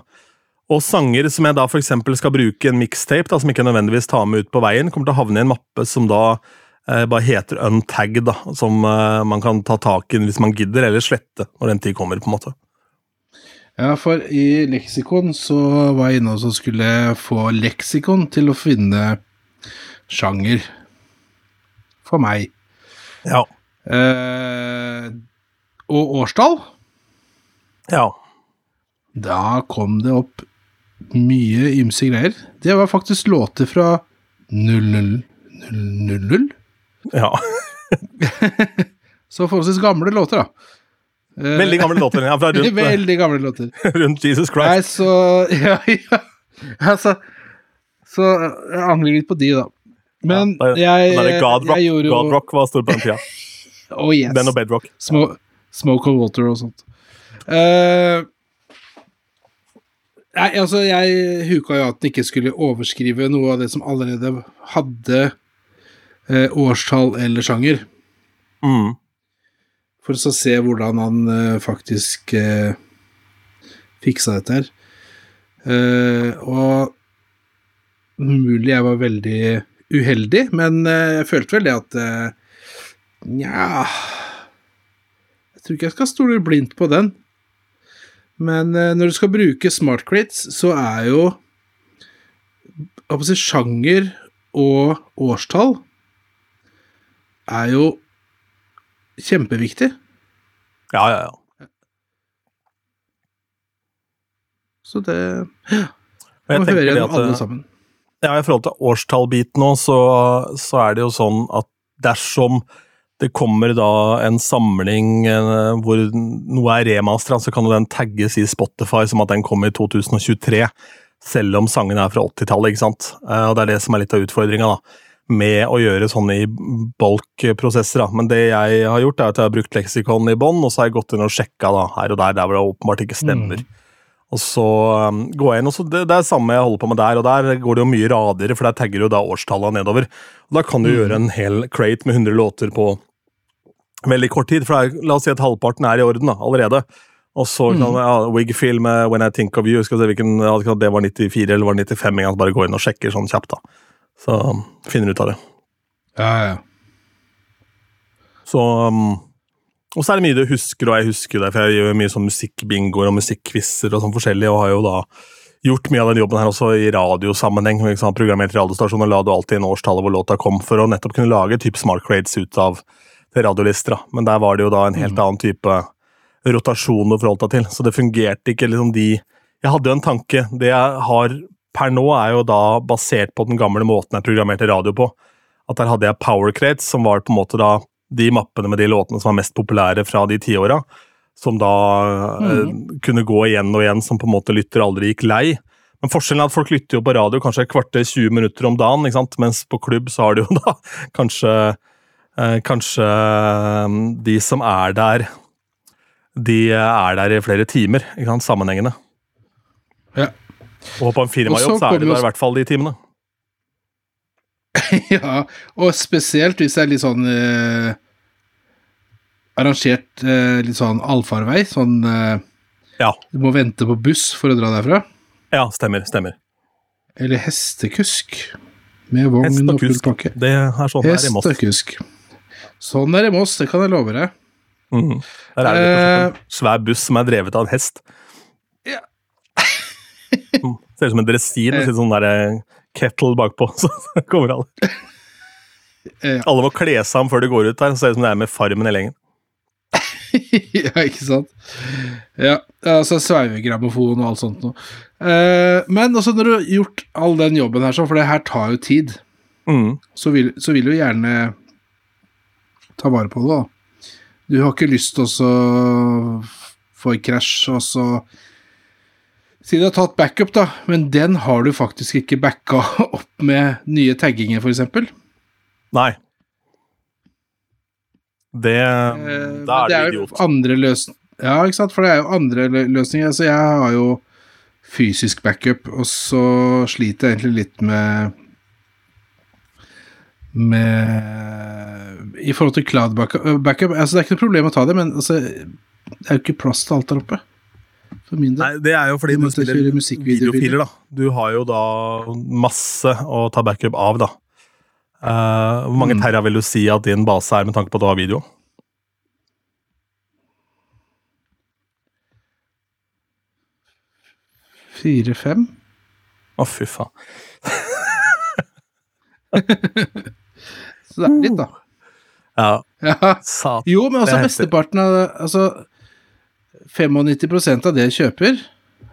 Og sanger som jeg da eksempel skal bruke en mixtape, da, som ikke nødvendigvis tar med ut på veien, kommer til å havne i en mappe som da eh, bare heter untagged, da, som eh, man kan ta tak i hvis man gidder, eller slette når den tid kommer. på en måte. Ja, for i leksikon så var jeg inne og skulle få leksikon til å finne sjanger for meg. Ja. Eh, og årstall. ja. Da kom det opp mye ymse greier. Det var faktisk låter fra 0000. 00. ja. Så forholdsvis gamle låter, da. Eh, Veldig gamle låter. Ja, fra rundt, Veldig gamle låter. rundt Jesus Nei, Christ. så Ja, ja. Altså, så jeg angrer litt på de, da. Men Ja, jeg, God, Rock- jeg gjorde jo God Rock var stor på den tida. Oh, yes. Den og Bedrock. Smo Smoke of Water og sånt. Uh, nei, altså, jeg huka jo at den ikke skulle overskrive noe av det som allerede hadde uh, årstall eller sjanger, Mm. For å se hvordan han eh, faktisk eh, fiksa dette her. Eh, og mulig jeg var veldig uheldig, men jeg følte vel det at Nja Jeg tror ikke jeg skal stole blindt på den. Men når du skal bruke smart crates, så er jo sjanger og årstall er jo kjempeviktig. Ja, ja, ja. Så det ja. jeg Må høre det at, alle eh, sammen. Ja, I forhold til årstallbiten nå, så, så er det jo sånn at dersom det kommer da en samling eh, hvor noe er remastera, så kan jo den tagges i Spotify som at den kom i 2023, selv om sangen er fra 80-tallet, ikke sant. Eh, og Det er det som er litt av utfordringa, da. Med å gjøre sånn i bulk-prosesser. da. Men det jeg har gjort, er at jeg har brukt leksikon i bånn, og så har jeg gått inn og sjekka da, her og der der hvor det åpenbart ikke stemmer. Og så um, går jeg inn, og så det, det er det samme jeg holder på med der, og der går det jo mye radigere, for der tagger du da årstallene nedover. Og da kan du gjøre en hel crate med 100 låter på veldig kort tid, for er, la oss si at halvparten er i orden da, allerede. Og så kan ja, Wigfield med When I Think of You, skal vi se hvilken, det var 94 eller var 95, en gang, bare gå inn og sjekker sånn kjapt, da. Så um, finner du ut av det. Ja, ja. Så um, Og så er det mye du husker, og jeg husker det, for jeg gjør mye sånn musikkbingoer og musikkquizer og sånn forskjellig, og har jo da gjort mye av den jobben her også i radiosammenheng. Liksom? Programmert radiostasjon og la du alltid inn årstallet hvor låta kom, for å nettopp kunne lage type smart grades ut av radiolister. Men der var det jo da en helt annen type rotasjon du forholdt deg til, så det fungerte ikke liksom de Jeg hadde jo en tanke. Det jeg har per nå, er jo da basert på den gamle måten jeg programmerte radio på. At der hadde jeg power crates, som var på en måte da de mappene med de låtene som var mest populære fra de tiåra. Som da eh, kunne gå igjen og igjen, som på en måte lytter aldri gikk lei. Men forskjellen er at folk lytter jo på radio kanskje et kvarter 20 minutter om dagen, ikke sant? mens på klubb så har du jo da kanskje eh, Kanskje eh, de som er der, de er der i flere timer, ikke sant? sammenhengende. Ja. Og på en firmajobb så er det der i hvert fall de timene. ja, og spesielt hvis det er litt sånn eh, arrangert eh, litt sånn allfarvei, sånn eh, Ja, du må vente på buss for å dra derfra. ja stemmer. stemmer. Eller hestekusk med vogn Hest og og full pakke. Det er sånn det er i Moss. Hestekusk. Sånn er det i Moss, det kan jeg love deg. Mm. Der er det eh, en svær buss som er drevet av en hest. Ser ut som en dressin med sånn der eh, kettle bakpå. Så kommer alle. Ja. alle må kle seg om før de går ut der. Ser ut som det er med Farmen i lengen. ja, ikke sant? Ja, altså sveivegrammofon og alt sånt noe. Eh, men også når du har gjort all den jobben her, for det her tar jo tid, Mm. så vil, så vil du gjerne ta vare på det, da. Du har ikke lyst til å få en krasj, og så Si du har tatt backup, da, men den har du faktisk ikke backa opp med nye tagginger, f.eks. Nei. Det Eh, Da er det jo idiot. Andre løs ja, ikke sant, for det er jo andre løsninger. Altså, jeg har jo fysisk backup, og så sliter jeg egentlig litt med med I forhold til cloud backup, backup altså Det er ikke noe problem å ta det, men altså, det er jo ikke plass til alt der oppe. For min del. Nei, det er jo fordi Du du spiller videofiler, da. Du har jo da masse å ta backup av, da. Uh, hvor mange Mm. terra vil du si at din base er, med tanke på at du har video? Fire-fem? Å, fy faen. Så det er litt, da. Ja, Ja. Jo, men altså Det er heftig. mesteparten av Altså 95% av det jeg kjøper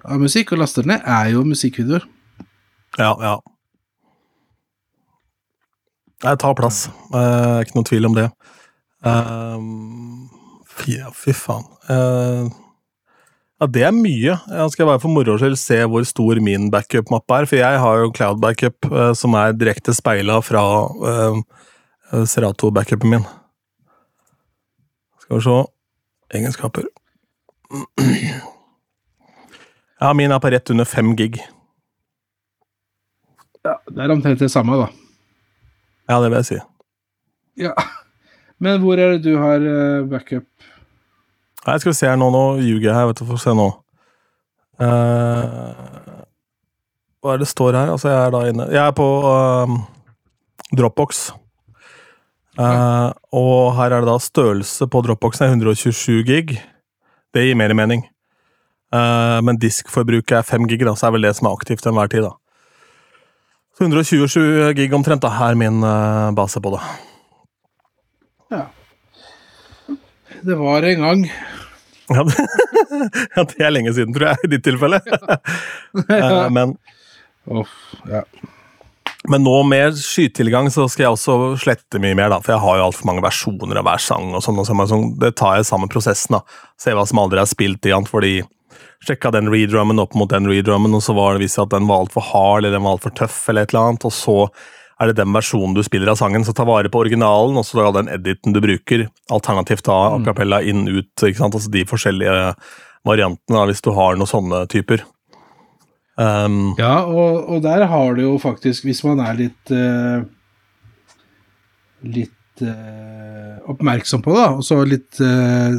av musikk og laster ned, er jo musikkvideoer. Ja, ja. Jeg tar plass. Eh, ikke noe tvil om det. Eh, fy, fy faen. Eh, ja, det er mye. Jeg skal bare for moro skyld se hvor stor min backup-mappe er, for jeg har jo cloud backup eh, som er direkte speila fra uh, Serato-backupen min. Skal vi se Egenskaper. Ja, min er på rett under fem gig. Ja, det er omtrent det samme, da. Ja, det vil jeg si. Ja. Men hvor er det du har eh, backup? Nei, skal vi se her nå, nå ljuger jeg her, vet du, få se nå. Uh, hva er det står her? Altså, jeg er da inne Jeg er på uh, Dropbox. Eh, og her er det da størrelse på Dropboxen er 127 gig. Det gir mer mening. Eh, men diskforbruket er 5 gig, da, så er vel det som er aktivt til enhver tid. da. Så 127 gig omtrent da, er min eh, base på det. Ja. Det var en gang. Ja, det, ja, det er lenge siden, tror jeg, i ditt tilfelle. Eh, men, Uff, ja. Men nå med skytilgang så skal jeg også slette mye mer, da, for jeg har jo altfor mange versjoner av hver sang. og sånn, og sånn. Det tar jeg sammen prosessen. da. Se hva som aldri er spilt igjen, fordi sjekka den redrummen opp mot den redrummen, og så var det vist at den var altfor hard eller den var altfor tøff, eller et eller annet, og så er det den versjonen du spiller av sangen, så ta vare på originalen, og så da den editen du bruker. Alternativt da a cappella inn, ut, ikke sant, altså de forskjellige variantene, da, hvis du har noen sånne typer. Um, Ja, og, og der har du jo faktisk, hvis man er litt uh, Litt uh, oppmerksom på det, og så litt eh,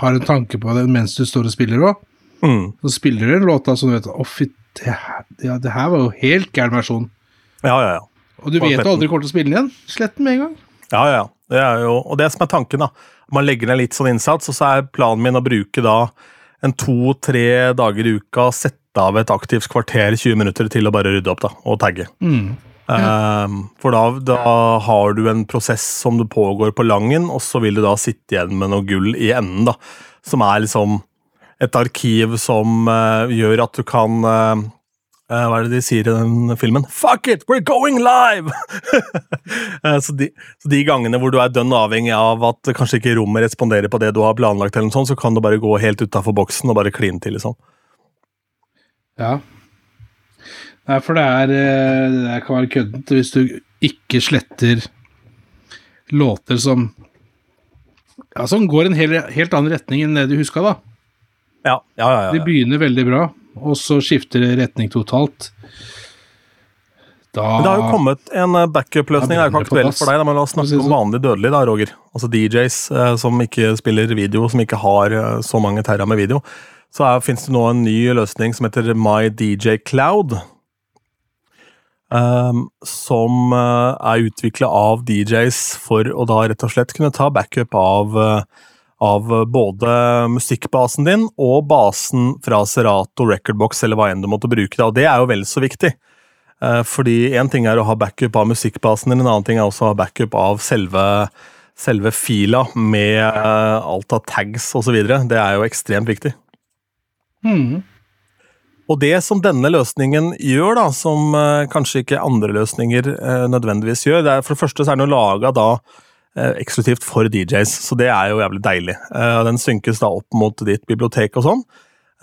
Har en tanke på det mens du står og spiller òg, mm, så spiller du en låt da som du vet Å, fy, det, ja, det her var jo helt gæren versjon. ja, ja, ja. Og du vet du aldri kommer til å spille den igjen. Slett den med en gang. Ja, ja, ja. Det er jo, og det som er tanken, da. Man legger ned litt sånn innsats, og så er planen min å bruke da en to-tre dager i uka, sette av et aktivt kvarter, 20 minutter, til å bare rydde opp da, og tagge. Ehm, for da, da har du en prosess som du pågår på langen, og så vil du da sitte igjen med noe gull i enden, da. Som er liksom et arkiv som uh, gjør at du kan uh, uh, Hva er det de sier i den filmen? Fuck it, we're going live! Så, de, så de gangene hvor du er dønn avhengig av at kanskje ikke rommet responderer på det du har planlagt, eller noe sånt, så kan du bare gå helt utafor boksen og bare kline til. liksom. Ja. Nei, for det er eh, Det kan være køddent hvis du ikke sletter låter som Ja, som går en hel, helt annen retning enn det du huska, da. Ja, ja, ja. Ja, De begynner veldig bra, og så skifter det retning totalt. Da Men det har jo kommet en eh, backup-løsning. Det er jo ikke aktuelt for deg, men la oss snakke om sånn. vanlig dødelig, da, Roger. Altså DJs eh, som ikke spiller video, som ikke har så mange terra med video. Så fins det nå en ny løsning som heter My DJ Cloud. Um, som eh, er utvikla av DJs for å da rett og slett kunne ta backup av, eh, av både musikkbasen din og basen fra Serato, Recordbox eller hva enn du måtte bruke. Da. Og det er jo vel så viktig. Uh, Fordi én ting er å ha backup av musikkbasen din, en annen ting er også å ha backup av selve, selve fila med uh, alt av tags osv. Det er jo ekstremt viktig. Mhm. Og det som denne løsningen gjør, da, som eh, kanskje ikke andre løsninger eh, nødvendigvis gjør, det er for det første så er den jo laga da eh, eksklusivt for DJs, så det er jo jævlig deilig. Eh, den synkes da opp mot ditt bibliotek og sånn.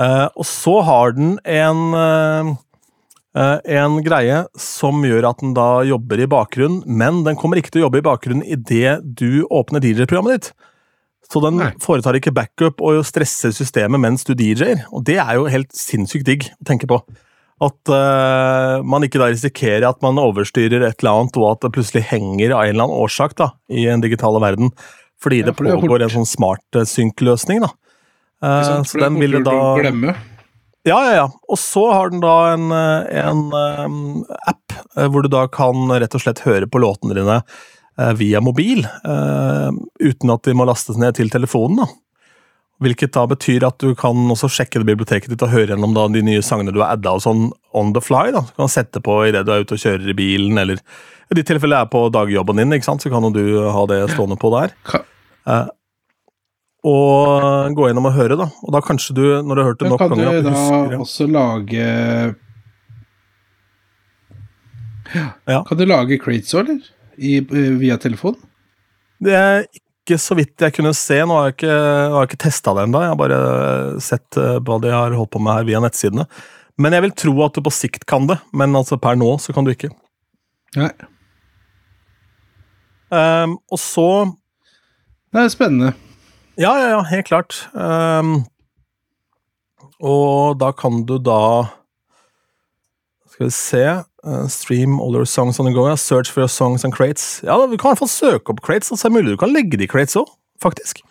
Eh, og så har den en eh, en greie som gjør at den da jobber i bakgrunnen, men den kommer ikke til å jobbe i bakgrunnen idet du åpner DJ-programmet ditt. Så den Nei. foretar ikke backup og stresser systemet mens du DJ-er. Og det er jo helt sinnssykt digg å tenke på. At uh, man ikke da risikerer at man overstyrer et eller annet, og at det plutselig henger av en eller annen årsak da, i den digitale verden. Fordi Ja, det for det pågår en sånn smart eh, synk-løsning. da. Uh, sant? så den vil da glemme. ja, ja, ja. Og så har den da en, en um, app hvor du da kan rett og slett høre på låtene dine via mobil, eh, uten at de må lastes ned til telefonen. da. Hvilket da betyr at du kan også sjekke det biblioteket ditt og høre gjennom da de nye sangene du har adda og sånn on the fly. da. Du kan sette på idet du er ute og kjører i bilen, eller i de tilfellene jeg er på dagjobben din, ikke sant? så kan jo du ha det stående på der. Ka- Og gå gjennom og høre, da. Og da kanskje du, når du har hørt det nok kan du ganger, Kan du da husker også lage Ja. Kan du lage crates òg, eller? I, eh, via telefon? Det er ikke så vidt jeg kunne se. Nå har jeg ikke, har jeg ikke testa det ennå. Jeg har bare sett eh, hva de har holdt på med her via nettsidene. Men jeg vil tro at du på sikt kan det. Men altså per nå så kan du ikke. Nei. Um, og så Det er spennende. Ja, ja, ja, helt klart. Um, og da kan du da Skal vi se uh, Stream all your songs on the go. Ja. Search for your songs and crates. Ja, da, Vi kan i hvert fall søke opp crates, Altså, er mulig du kan legge de crates òg, faktisk.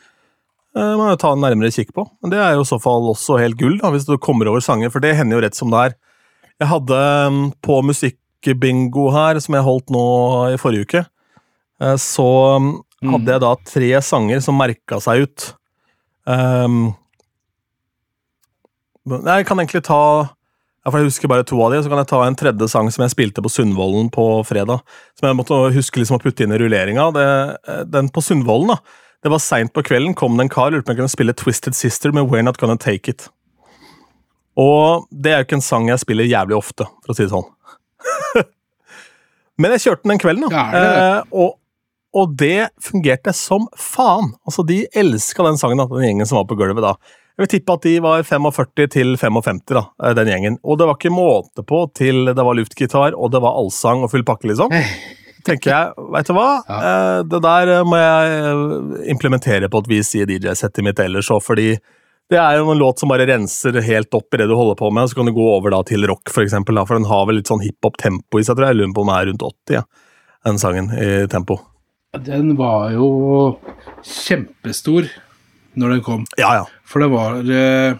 Uh, må jo ta en nærmere kikk på. Men det er jo i så fall også helt gull, da, hvis du kommer over sanger, for det hender jo rett som det er. Jeg hadde um, på musikkbingo her, som jeg holdt nå i forrige uke, uh, så um, hadde jeg da tre sanger som merka seg ut. Um, jeg kan egentlig ta ja, for Jeg husker bare to av de, så kan jeg ta en tredje sang som jeg spilte på Sundvolden på fredag. Som jeg måtte huske liksom å putte inn i rulleringa. Det, den på Sundvolden, da. Det var seint på kvelden, kom det en kar lurte på om jeg kunne spille Twisted Sister med We're Not Gonna Take It. Og det er jo ikke en sang jeg spiller jævlig ofte, for å si det sånn. Men jeg kjørte den den kvelden, da. Det det? Eh, og, og det fungerte som faen. Altså, De elska den sangen, da, den gjengen som var på gulvet da. Jeg vil tippe at de var 45 til 55, da, eh, den gjengen. Og det var ikke måte på til det var luftgitar, og det var allsang og full pakke, liksom. Tenker jeg, vet du hva? Ja. Eh, det der eh, må jeg implementere på et vis i DJ-settet mitt ellers òg, fordi det er jo en låt som bare renser helt opp i det du holder på med, så kan du gå over da til rock, for eksempel, da, for den har vel litt sånn hiphop-tempo i seg, tror jeg. Jeg lurer på om den er rundt 80, ja, den sangen i tempo. Den var jo kjempestor når den kom. Ja, ja. For det var eh,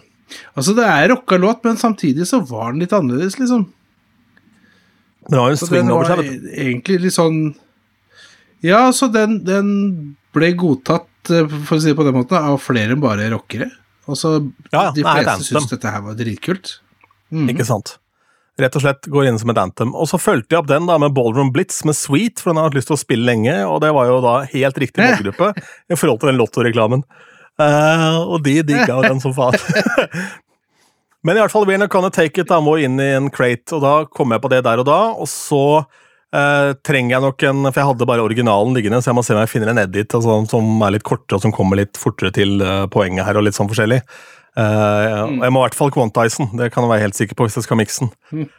Altså, det er rocka låt, men samtidig så var den litt annerledes, liksom. Den har jo en swing over seg, vet du. egentlig litt sånn Ja, så den, den ble godtatt, eh, for å si det på den måten, av flere enn bare rockere. Og så Ja, de fleste anthem. dette her var dritkult. Mm. Ikke sant? Rett og slett går inn som et anthem. Og så fulgte jeg opp den da med Ballroom Blitz med Sweet, for den har hatt lyst til å spille lenge, og det var jo da helt riktig Eh. målgruppe i forhold til den Lotto-reklamen. Eh, og de digga den som faen. Men i hvert fall, We're kan Gonna Take It da må inn i en crate, og da kom jeg på det der og da, og så uh, trenger jeg nok en For jeg hadde bare originalen liggende, så jeg må se om jeg finner en edit altså, som er litt kortere, og som kommer litt fortere til uh, poenget her, og litt sånn forskjellig. Uh, Jeg må i hvert fall quantize den, det kan jeg være helt sikker på hvis jeg skal mikse den.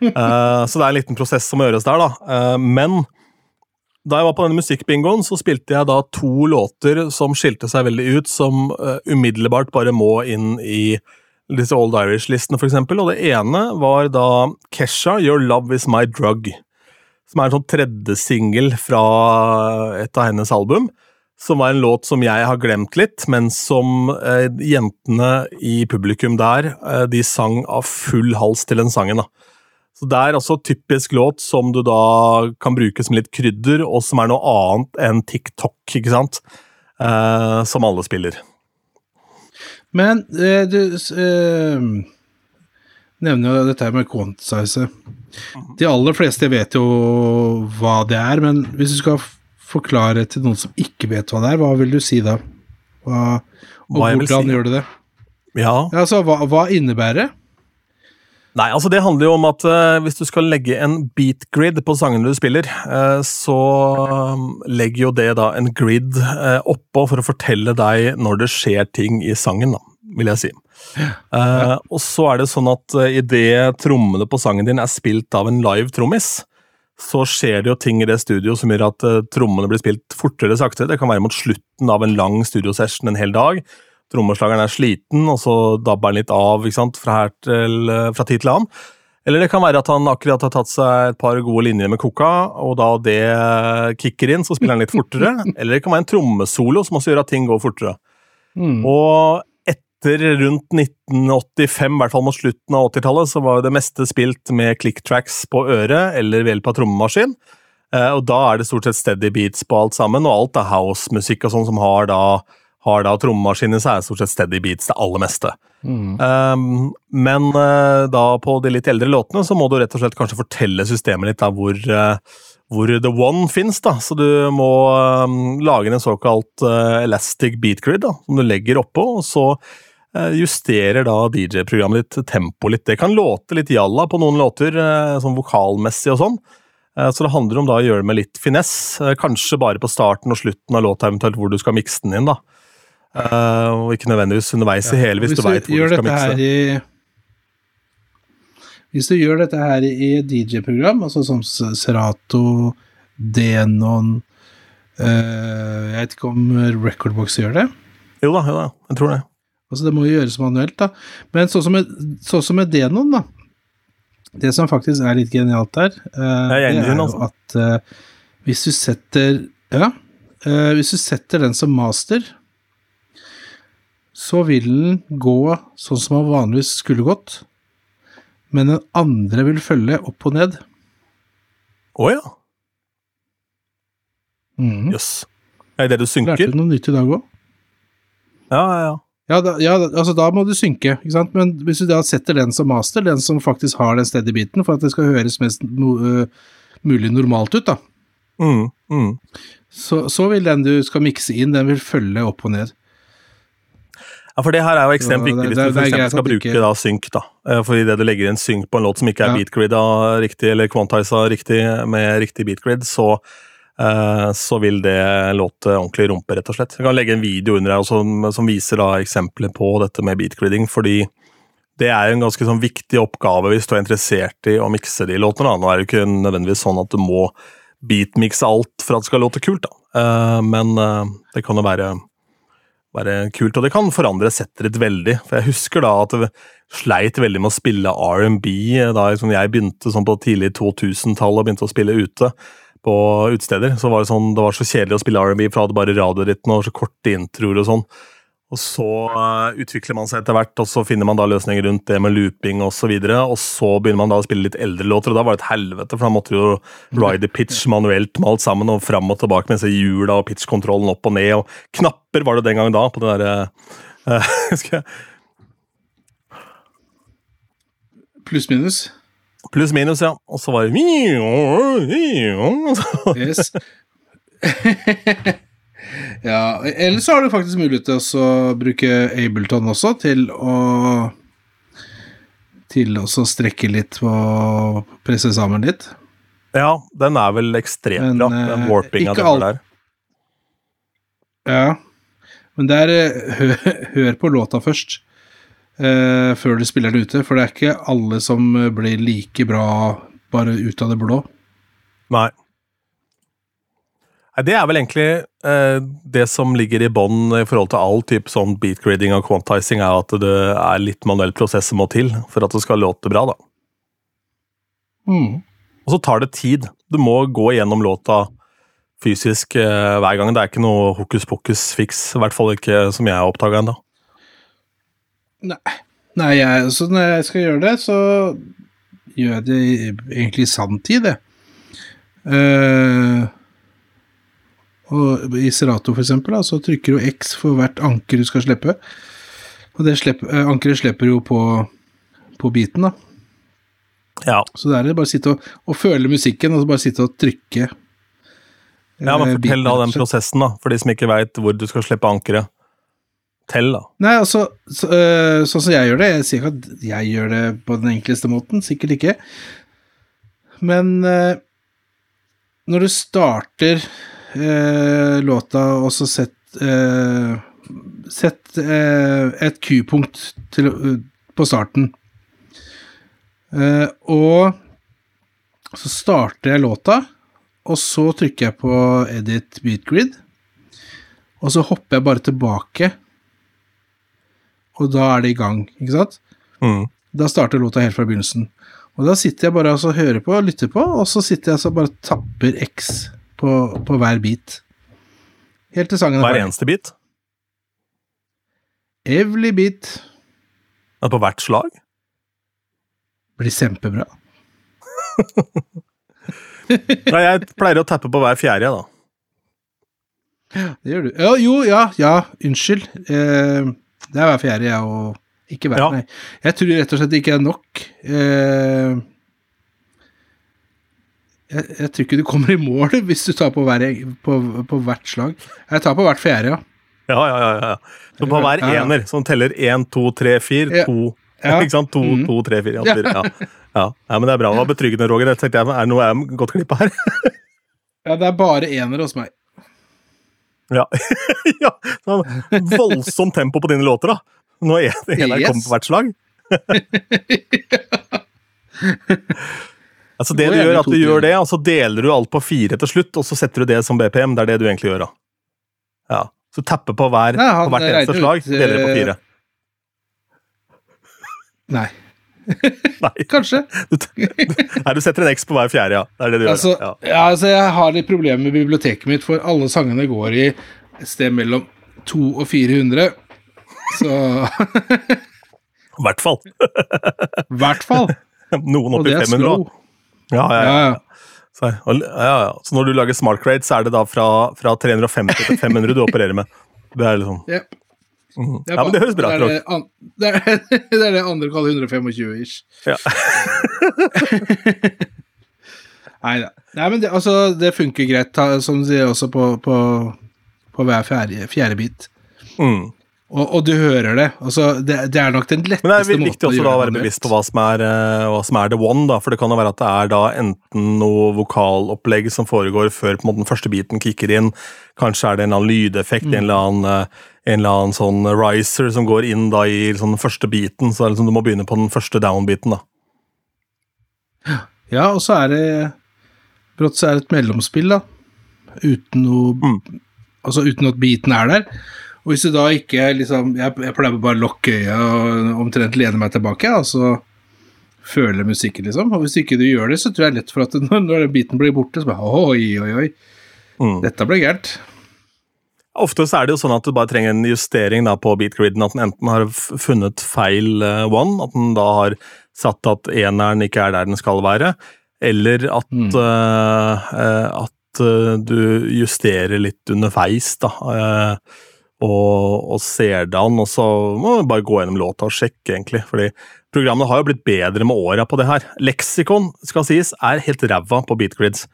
Så det er en liten prosess som må gjøres der, da. Men da jeg var på denne musikkbingoen, så spilte jeg da to låter som skilte seg veldig ut, som uh, umiddelbart bare må inn i disse Old Irish-listene, for eksempel. Og det ene var da Kesha, Your Love Is My Drug. Som er en sånn tredje singel fra et av hennes album. Som var en låt som jeg har glemt litt, men som uh, jentene i publikum der, uh, de sang av full hals til den sangen. da. Så Det er altså typisk låt som du da kan bruke som litt krydder, og som er noe annet enn TikTok, ikke sant? Eh, som alle spiller. Men eh, du eh, nevner jo dette her med quantize. De aller fleste vet jo hva det er, men hvis du skal forklare til noen som ikke vet hva det er, hva vil du si da? Hva, og Hva hvordan si? gjør du det? Ja, Ja, altså, hva, hva innebærer det? Nei, altså det handler jo om at uh, hvis du skal legge en beat grid på sangene du spiller, uh, så um, legger jo det da en grid uh, oppå for å fortelle deg når det skjer ting i sangen, da, vil jeg si. Uh, og så er det sånn at uh, idet trommene på sangen din er spilt av en live trommis, så skjer det jo ting i det studio som gjør at eh, trommene blir spilt fortere sakte. saktere. Det kan være mot slutten av en lang studiosession en hel dag. Trommeslageren er sliten, og så dabber han litt av fra, til, eh, fra tid til annen. Eller det kan være at han akkurat har tatt seg et par gode linjer med koka, og da det kicker inn, så spiller han litt fortere. Eller det kan være en trommesolo som også gjør at ting går fortere. Mm. Og etter rundt 1985, i hvert fall mot slutten av 80-tallet, så var det meste spilt med click-tracks på øret eller ved hjelp av trommemaskin. Eh, Og da er det stort sett steady beats på alt sammen, og alt er house-musikk og sånn som har da, har da trommemaskin i seg, det stort sett steady beats, det aller meste. Mm. Um, men uh, da på de litt eldre låtene så må du rett og slett kanskje fortelle systemet litt da hvor, uh, hvor the one finnes da. Så du må um, lage en såkalt uh, elastic beat grid da, som du legger oppå, og så justerer da DJ-programmet ditt tempo litt. Det kan låte litt jalla på noen låter, sånn vokalmessig og sånn. Så det handler om da å gjøre det med litt finess, kanskje bare på starten og slutten av låta, eventuelt hvor du skal mikse den inn. da. Eh, og ikke nødvendigvis underveis i hele, hvis, du veit hvor du skal mikse. i Hvis du gjør dette her i DJ-program, altså som Serato, Denon uh, Jeg vet ikke om Recordbox gjør det. Jo da, jo da, jeg tror det. Altså Det må jo gjøres manuelt, da. Men sånn som med, sånn som med Denon, da. Det som faktisk er litt genialt der, er det er jo altså. at hvis du setter Ja, hvis du setter den som master, så vil den gå sånn som den vanligvis skulle gått, men den andre vil følge opp og ned. Å ja. Jøss. Mm. Yes. Er det du Lærte synker? du noe nytt i dag òg? Ja, ja, ja. Ja, da, ja, altså da må du synke, ikke sant? men hvis du da setter den som master, den som faktisk har den steady biten, for at det skal høres mest no, uh, mulig normalt ut, da, Mm, mm. så, så vil den du skal mikse inn, den vil følge opp og ned. Ja, for det her er jo ekstremt viktig hvis du for eksempel skal bruke da synk, da. Eh, For idet du legger inn synk på en låt som ikke er Ja. beatgrida riktig, eller quantisa riktig med riktig beatgrid, så, eh, så vil det låte ordentlig rumpe, rett og slett. Jeg kan legge en video under her som, som viser da eksempler på dette med beatgridding, fordi det er jo en ganske sånn viktig oppgave hvis du er interessert i å mikse de låtene. Da. Nå er det jo ikke nødvendigvis sånn at du må beatmikse alt for at det skal låte kult, da. Eh, men det kan jo være være kult, og det kan forandre settet veldig. For jeg husker da at det sleit veldig med å spille R&B da liksom jeg begynte sånn på tidlig 2000-tallet og begynte å spille ute på utesteder. Så var det sånn, det var så kjedelig å spille R&B, for jeg hadde bare radiorytme og så korte introer og sånn. Og så eh, utvikler man seg etter hvert, og så finner man da løsninger rundt det med looping osv. Og, så videre, og så begynner man da å spille litt eldre låter, og da var det et helvete, for da måtte du jo ride pitch manuelt med alt sammen, og fram og tilbake med disse hjula og pitchkontrollen opp og ned, og knapper var det den gangen da, på det derre eh, husker jeg. Pluss minus. Pluss minus, ja. Og så var det Yes. ja, eller så har du faktisk mulighet til å bruke Ableton også til å til å strekke litt og presse sammen litt. Ja, den er vel ekstremt bra, den eh, warpinga den alt. der. Ja, men det er eh, Hør på låta først, Uh, før du spiller den ute, for det er ikke alle som blir like bra bare ut av det blå. Nei. Det er vel egentlig eh, det som ligger i bånn i forhold til all type sånn beatgrading og quantizing, er at det er litt manuell prosess som må til for at det skal låte bra. da. Mm. Og så tar det tid. Du må gå gjennom låta fysisk eh, hver gang. Det er ikke noe hokus pokus fiks, i hvert fall ikke som jeg har oppdaga ennå. Nei, Nei jeg, så når jeg skal gjøre det, så gjør jeg det egentlig i sanntid, det. Eh, og I Serato, for eksempel, da, så trykker du X for hvert anker du skal slippe. Og det slipper, eh, ankeret slipper jo på, på biten, da. Ja. Så det er det bare å sitte og, og føle musikken, og så bare sitte og trykke. ja, men eh, Fortell da den prosessen, da, for de som ikke veit hvor du skal slippe ankeret. Tell, da. Nei, altså, så, øh, sånn som jeg gjør det Jeg sier ikke at jeg gjør det på den enkleste måten, sikkert ikke. Men øh, når du starter øh, låta, og så sett eh, Sett eh, et Q-punkt øh, på starten. Eh, og så starter jeg låta, og så trykker jeg på edit beat grid. Og så hopper jeg bare tilbake og da er det i gang, ikke sant? Mm. Da starter låta helt fra begynnelsen. Og da sitter jeg bare og så hører på og lytter på, og så sitter jeg og bare tapper X på, på hver bit. Helt til sangen er Hver eneste bit. Every bit Ja, På hvert slag. blir kjempebra. Nei, jeg pleier å tappe på hver fjerde, da. Det gjør du. Ja, jo, ja, ja, unnskyld. Eh, det er hver fjerde, jeg, og ikke hver, Ja. nei. Jeg tror rett og slett det ikke er nok. Eh, jeg, jeg tror ikke du kommer i mål hvis du tar på, hver, på, på hvert slag. Jeg tar på hvert fjerde, ja. Ja, ja, ja. ja. Så på hver ener, som teller én, to, tre, fire, to Ja. Ikke sant? To, Mhm. to, tre, fire. Ja, Ja. ja. Men det er bra. Det var betryggende, Roger. Jeg tenkte er det noe jeg har gått glipp av her? Ja, det er bare ener hos meg. Ja. ja. sånn Voldsomt tempo på dine låter, da. Når en, eneren Yes. kommer på hvert slag. Altså Det du gjør, at du gjør det, og så deler du alt på fire til slutt, og så setter du det som BPM. Det er det du egentlig gjør, da. Ja. Så du tapper på, hver, Nei, på hvert eneste regner slag, ut, deler det på eh, fire. Nei, Nei. kanskje. Du, nei, du setter en X på hver fjerde, ja. Det er det du Altså, gjør. Ja. ja, altså, jeg har litt problemer med biblioteket mitt, for alle sangene går i et sted mellom 200 og 400. Så I hvert fall. hvert fall. Noen er 500 slow. òg. Ja, ja, ja. Så, og, ja, ja. så når du lager smart crate, så er det da fra, fra 350 til 500 du opererer med. Det er liksom yep. Mm. Det er Ja, men det høres bra ut. det, det, er, det er det andre kaller 125 ish. Ja. Nei da. Nei, men det, altså, det funker greit, som du sier, også på, på, på hver fjerde, fjerde bit. Mm. Og, og du hører det. Altså, det, det er nok den letteste måten å Men det er viktig også å være bevisst på hva som er, eh, hva som er the one, da, for det kan jo være at det er da enten noe vokalopplegg som foregår før på en måte den første biten kicker inn, kanskje er det en eller annen lydeffekt, en, eller annen, eh, en eller annen sånn riser som går inn da i sånn den første biten, så er liksom du må begynne på den første down-biten da. Ja, og så er det Brått så er det et mellomspill, da. Uten noe Mm. Altså uten at beaten er der. Og hvis du da ikke liksom Jeg, jeg pleier bare å lukke øya og omtrent lene meg tilbake, og så føle musikken, liksom. Og hvis ikke du gjør det, så tror jeg lett for at når, når den biten blir borte, så bare oi, oi, oi. Mm. Dette ble gærent. Ofte så er det jo sånn at du bare trenger en justering da på beatgriden, at den enten har funnet feil uh, one, at den da har satt at eneren ikke er der den skal være, eller at, Mm. uh, uh, at du justerer litt underveis, da, og, og ser det an, og så må vi bare gå gjennom låta og sjekke, egentlig, fordi programmene har jo blitt bedre med åra på det her. Leksikon, skal sies, er helt ræva på beatgrids.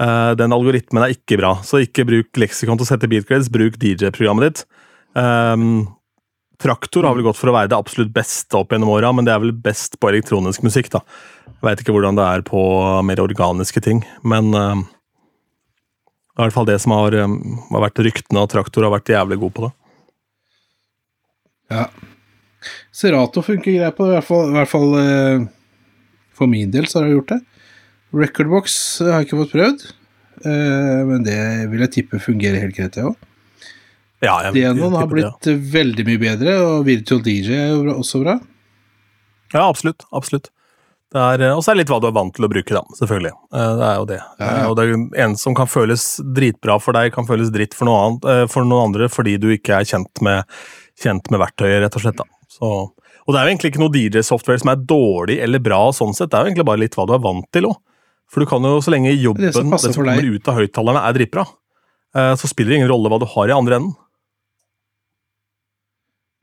Uh, den algoritmen er ikke bra, så ikke bruk leksikon til å sette beatgrids. bruk DJ-programmet ditt. Um, Traktor har vel gått for å være det absolutt beste opp gjennom åra, men det er vel best på elektronisk musikk, da. Jeg veit ikke hvordan det er på mer organiske ting, men um, det er i hvert fall det som har, har vært ryktene, at Traktor har vært jævlig god på det. Ja. Serato funker greit på det, i hvert fall, i hvert fall eh, for min del så har jeg gjort det. Recordbox har jeg ikke fått prøvd, eh, men det vil jeg tippe fungerer helt greit, det òg. Ja, Denon har blitt det, ja. eh, veldig mye bedre, og Virtual DJ er jo også bra. Ja, absolutt. absolutt. Eh, og så er det litt hva du er vant til å bruke, da, selvfølgelig. Eh, Det er jo det. Ja, ja. Og det er en som kan føles dritbra for deg, kan føles dritt for, noe annet, eh, for noen andre fordi du ikke er kjent med, kjent med verktøyet, rett og slett. da. Så, og det er jo egentlig ikke noe DJ-software som er dårlig eller bra, sånn sett. Det er jo egentlig bare litt hva du er vant til òg. For du kan jo, så lenge jobben, Det som det som kommer ut av høyttalerne, er dritbra, så spiller det ingen rolle hva du har i andre enden.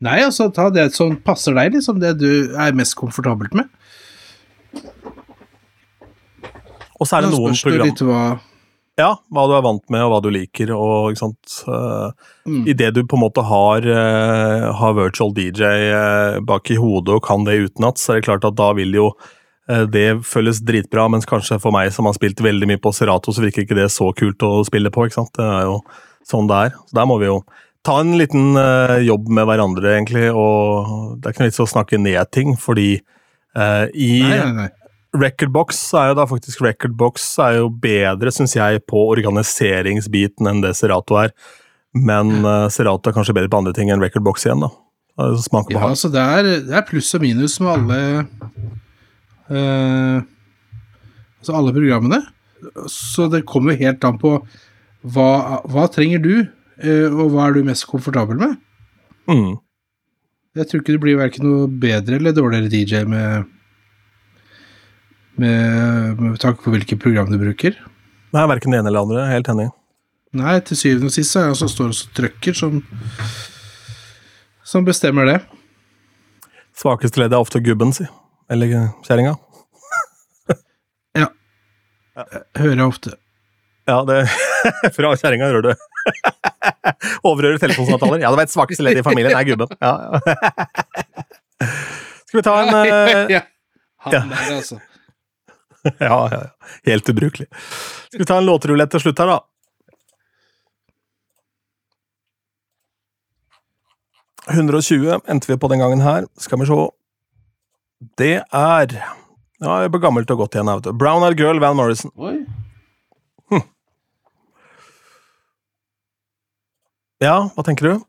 Nei, altså ta det som passer deg, liksom. Det du er mest komfortabelt med. Og så er det noen program... litt hva Ja, hva du er vant med, og hva du liker, og ikke sant uh, Mm. Idet du på en måte har, eh, har virtual DJ eh, bak i hodet og kan det utenat, så er det klart at da vil jo eh, det føles dritbra, mens kanskje for meg som har spilt veldig mye på Serato, så virker ikke det så kult å spille på, ikke sant. Det er jo sånn det er. Så der må vi jo ta en liten eh, jobb med hverandre, egentlig, og det er ikke noe vits i å snakke ned ting, fordi uh, i Nei, nei, nei. Recordbox er jo da faktisk Recordbox er jo bedre, syns jeg, på organiseringsbiten enn det Serato er. Men uh, Serato er kanskje bedre på andre ting enn Recordbox igjen, da. Smaker er Ja, altså det er, det er pluss og minus med alle uh, Altså alle programmene. Så det kommer jo helt an på hva, hva trenger du, uh, og hva er du mest komfortabel med? Mm. Jeg tror ikke du blir verken noe bedre eller dårligere DJ med med, med tanke på hvilket program du bruker. Nei, verken det ene eller det andre. Helt enig. Nei, til syvende og sist så er det også som står og trykker, som, som bestemmer det. Svakeste leddet er ofte gubben, si. Eller kjerringa. ja. Hører jeg ofte. Ja, det Fra kjerringa hører du. Overhører telefonsamtaler. Ja, det var et svakeste ledd i familien er gubben. Ja, ja. Skal vi ta en uh... ja. Han der, altså. Ja, ja, ja. Helt ubrukelig. Skal vi ta en låtrulett til slutt her, da? «120 endte vi på den gangen her. Skal vi se. Det er Ja, jeg er på gammelt og godt igjen. vet du. Brown Eyed Girl, Van Morrison. Oi. Ja, hva tenker du?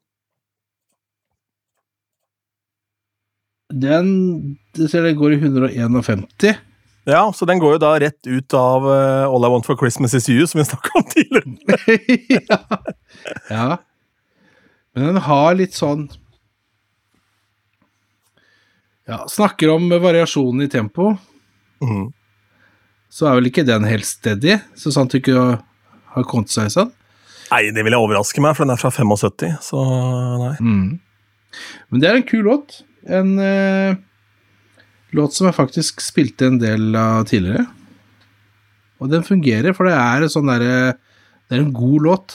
Den det ser det går i 151. Ja, så den går jo da rett ut av eh, All I Want for Christmas Is You, som vi snakka om tidligere. ja. ja. Men den har litt sånn Ja, snakker om variasjonen i tempo. Mm. så er vel ikke den helt steady, så sant du ikke har kommet seg sånn. Nei, det vil jeg overraske meg, for den er fra 75, så nei. Men det er en kul låt. En eh, låt som jeg faktisk spilte en del av tidligere. Og den fungerer, for det er sånn der, Det er en god låt.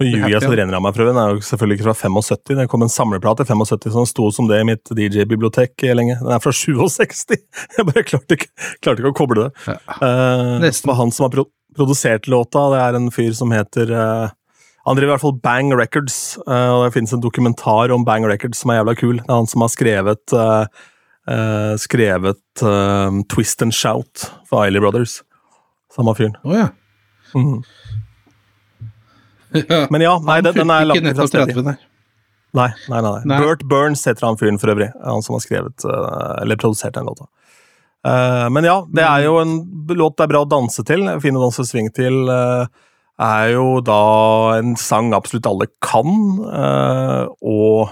Så det renner av meg, prøven den er jo selvfølgelig ikke fra 75. Det kom en samleplate i 75 som sto som det i mitt DJ-bibliotek lenge. Den er fra 67! Jeg bare klarte ikke, klarte ikke å koble det. Ja. Uh. Det var han som har pro produsert låta. Det er en fyr som heter eh, Han driver i hvert fall Bang Records, eh, og det finnes en dokumentar om Bang Records som er jævla kul. Det er han som har skrevet uh, skrevet uh, Twist and Shout for Eiley Brothers. Samme fyren. Oh, ja. Mm. ja. Men ja, nei, den, den er langt fra. 30, nei. Nei, nei, nei. nei. Bert Burns heter han fyren for øvrig. Han som har skrevet eller produsert den låta. Men ja, det er jo en låt det er bra å danse til. Fin å danse swing til. Er jo da en sang absolutt alle kan, eh, og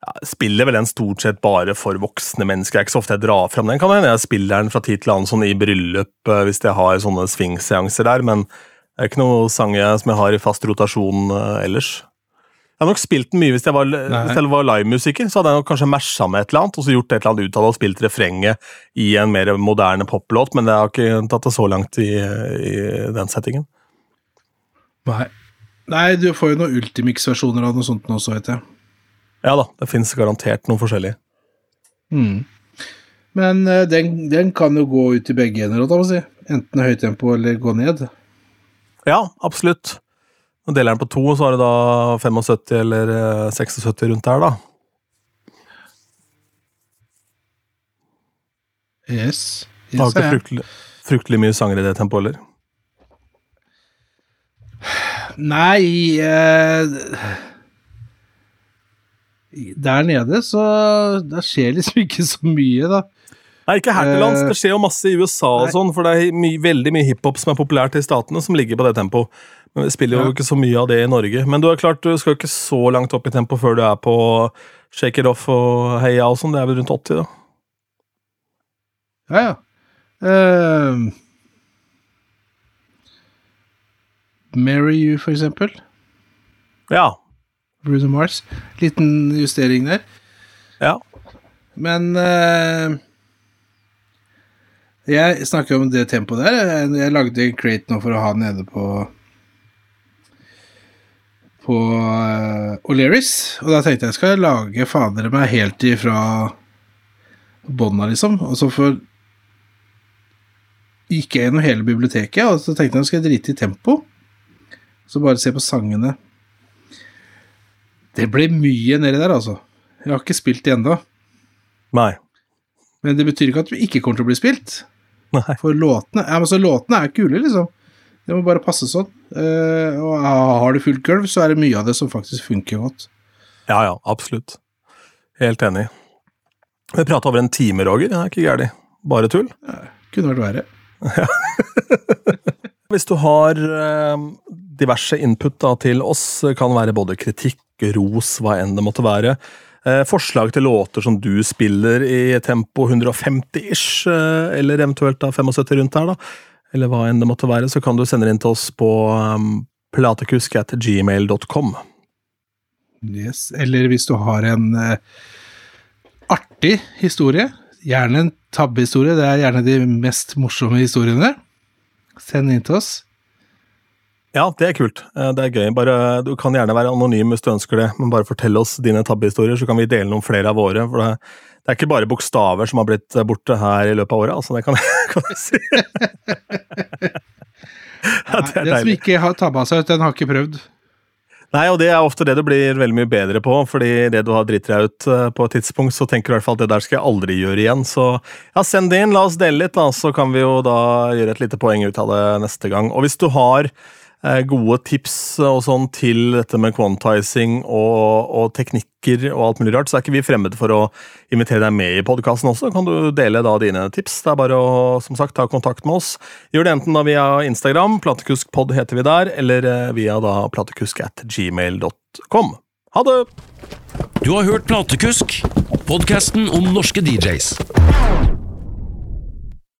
ja, spiller vel den stort sett bare for voksne mennesker. Det er ikke så ofte jeg drar fram den. Kan Jeg jeg spiller den fra tid til annen sånn i bryllup eh, hvis jeg har sånne swingseanser der, men det er ikke noen sang jeg, som jeg har i fast rotasjon eh, ellers. Jeg har nok spilt den mye hvis jeg var, hvis jeg var livemusiker. Så hadde jeg nok kanskje masha med et eller annet, og så gjort et eller annet ut av det og spilt refrenget i en mer moderne poplåt, men det har ikke tatt det så langt i, i den settingen. Nei. Nei, du får jo noen Ultimix-versjoner av noe sånt nå også, vet jeg. Ja da, det fins garantert noen forskjellige. Mm. Men uh, den, den kan jo gå ut i begge ender, å si. Enten høytempo eller gå ned. Ja, absolutt. Når deler den på to, så har du da 75 eller eh, 76 rundt der, da. Yes. Det har yes ikke er fryktelig, fryktelig mye sanger i det tempoet heller. Nei eh, Der nede, så Det skjer liksom ikke så mye, da. Nei, ikke her til lands. Eh, Det skjer jo masse i USA og sånn, for det er my veldig mye hiphop som er populært i statene, som ligger på det tempoet. Men vi spiller jo Ja. ikke så mye av det i Norge. Men du er klart, du skal ikke så langt opp i tempo før du er på Shake It Off og Heia og sånn. Det er vel rundt 80, da. Ja, ja. Eh, Marry You, for eksempel. Ja. Bruno Mars. Liten justering der. Ja. Men uh, Jeg snakker om det tempoet der. Jeg, lagde en crate nå for å ha nede på På uh, O'Learys. Og da tenkte jeg skal jeg lage fadere meg helt ifra bånda, liksom. Og så for gikk jeg gjennom hele biblioteket, og så tenkte jeg skal jeg drite i tempo. Så bare se på sangene. Det ble mye nedi der, altså. Jeg har ikke spilt det ennå. Men det betyr ikke at vi ikke kommer til å bli spilt. Nei. For låtene ja, men så låtene er kule, liksom. Det må bare passe sånn. Uh, og har du fullt gulv, så er det mye av det som faktisk funker godt. Ja, ja, absolutt. Helt enig. Vi prata over en time, Roger. Det er ikke gærent. Bare tull. Kunne vært verre. Hvis du har eh, diverse input da, til oss, kan være både kritikk, ros, hva enn det måtte være. Eh, forslag til låter som du spiller i tempo 150-ish, eh, eller eventuelt da 75 rundt der, da. Eller hva enn det måtte være, så kan du sende det inn til oss på platekusk.gmail.com. Yes. Eller hvis du har en artig historie, gjerne en tabbehistorie, det er gjerne de mest morsomme historiene, send inn til oss. Ja, det er kult. Eh, Det er gøy. Bare, du kan gjerne være anonym hvis du ønsker det, men bare fortell oss dine tabbehistorier, så kan vi dele noen flere av våre. for det det er ikke bare bokstaver som har blitt borte her i løpet av året, altså det kan, kan jeg si. ja, det er Den som ikke har tabba seg ut, den har ikke prøvd. Nei, og det er ofte det du blir veldig mye bedre på, fordi det du har dritt deg ut eh, på et tidspunkt, så tenker du i hvert fall at det der skal jeg aldri gjøre igjen. Så ja, send det inn, la oss dele litt, da, så kan vi jo da gjøre et lite poeng ut av det neste gang. Og hvis du har gode tips og sånn til dette med quantizing og, og teknikker og alt mulig rart, så er ikke vi fremmede for å invitere deg med i podkasten også. Kan du dele da dine tips? Det er bare å som sagt, ta kontakt med oss. Gjør det enten da via Instagram, platekuskpod heter vi der, eller eh, via da platekusk at gmail.com. Ha det! Du har hørt Platekusk, podkasten om norske DJs.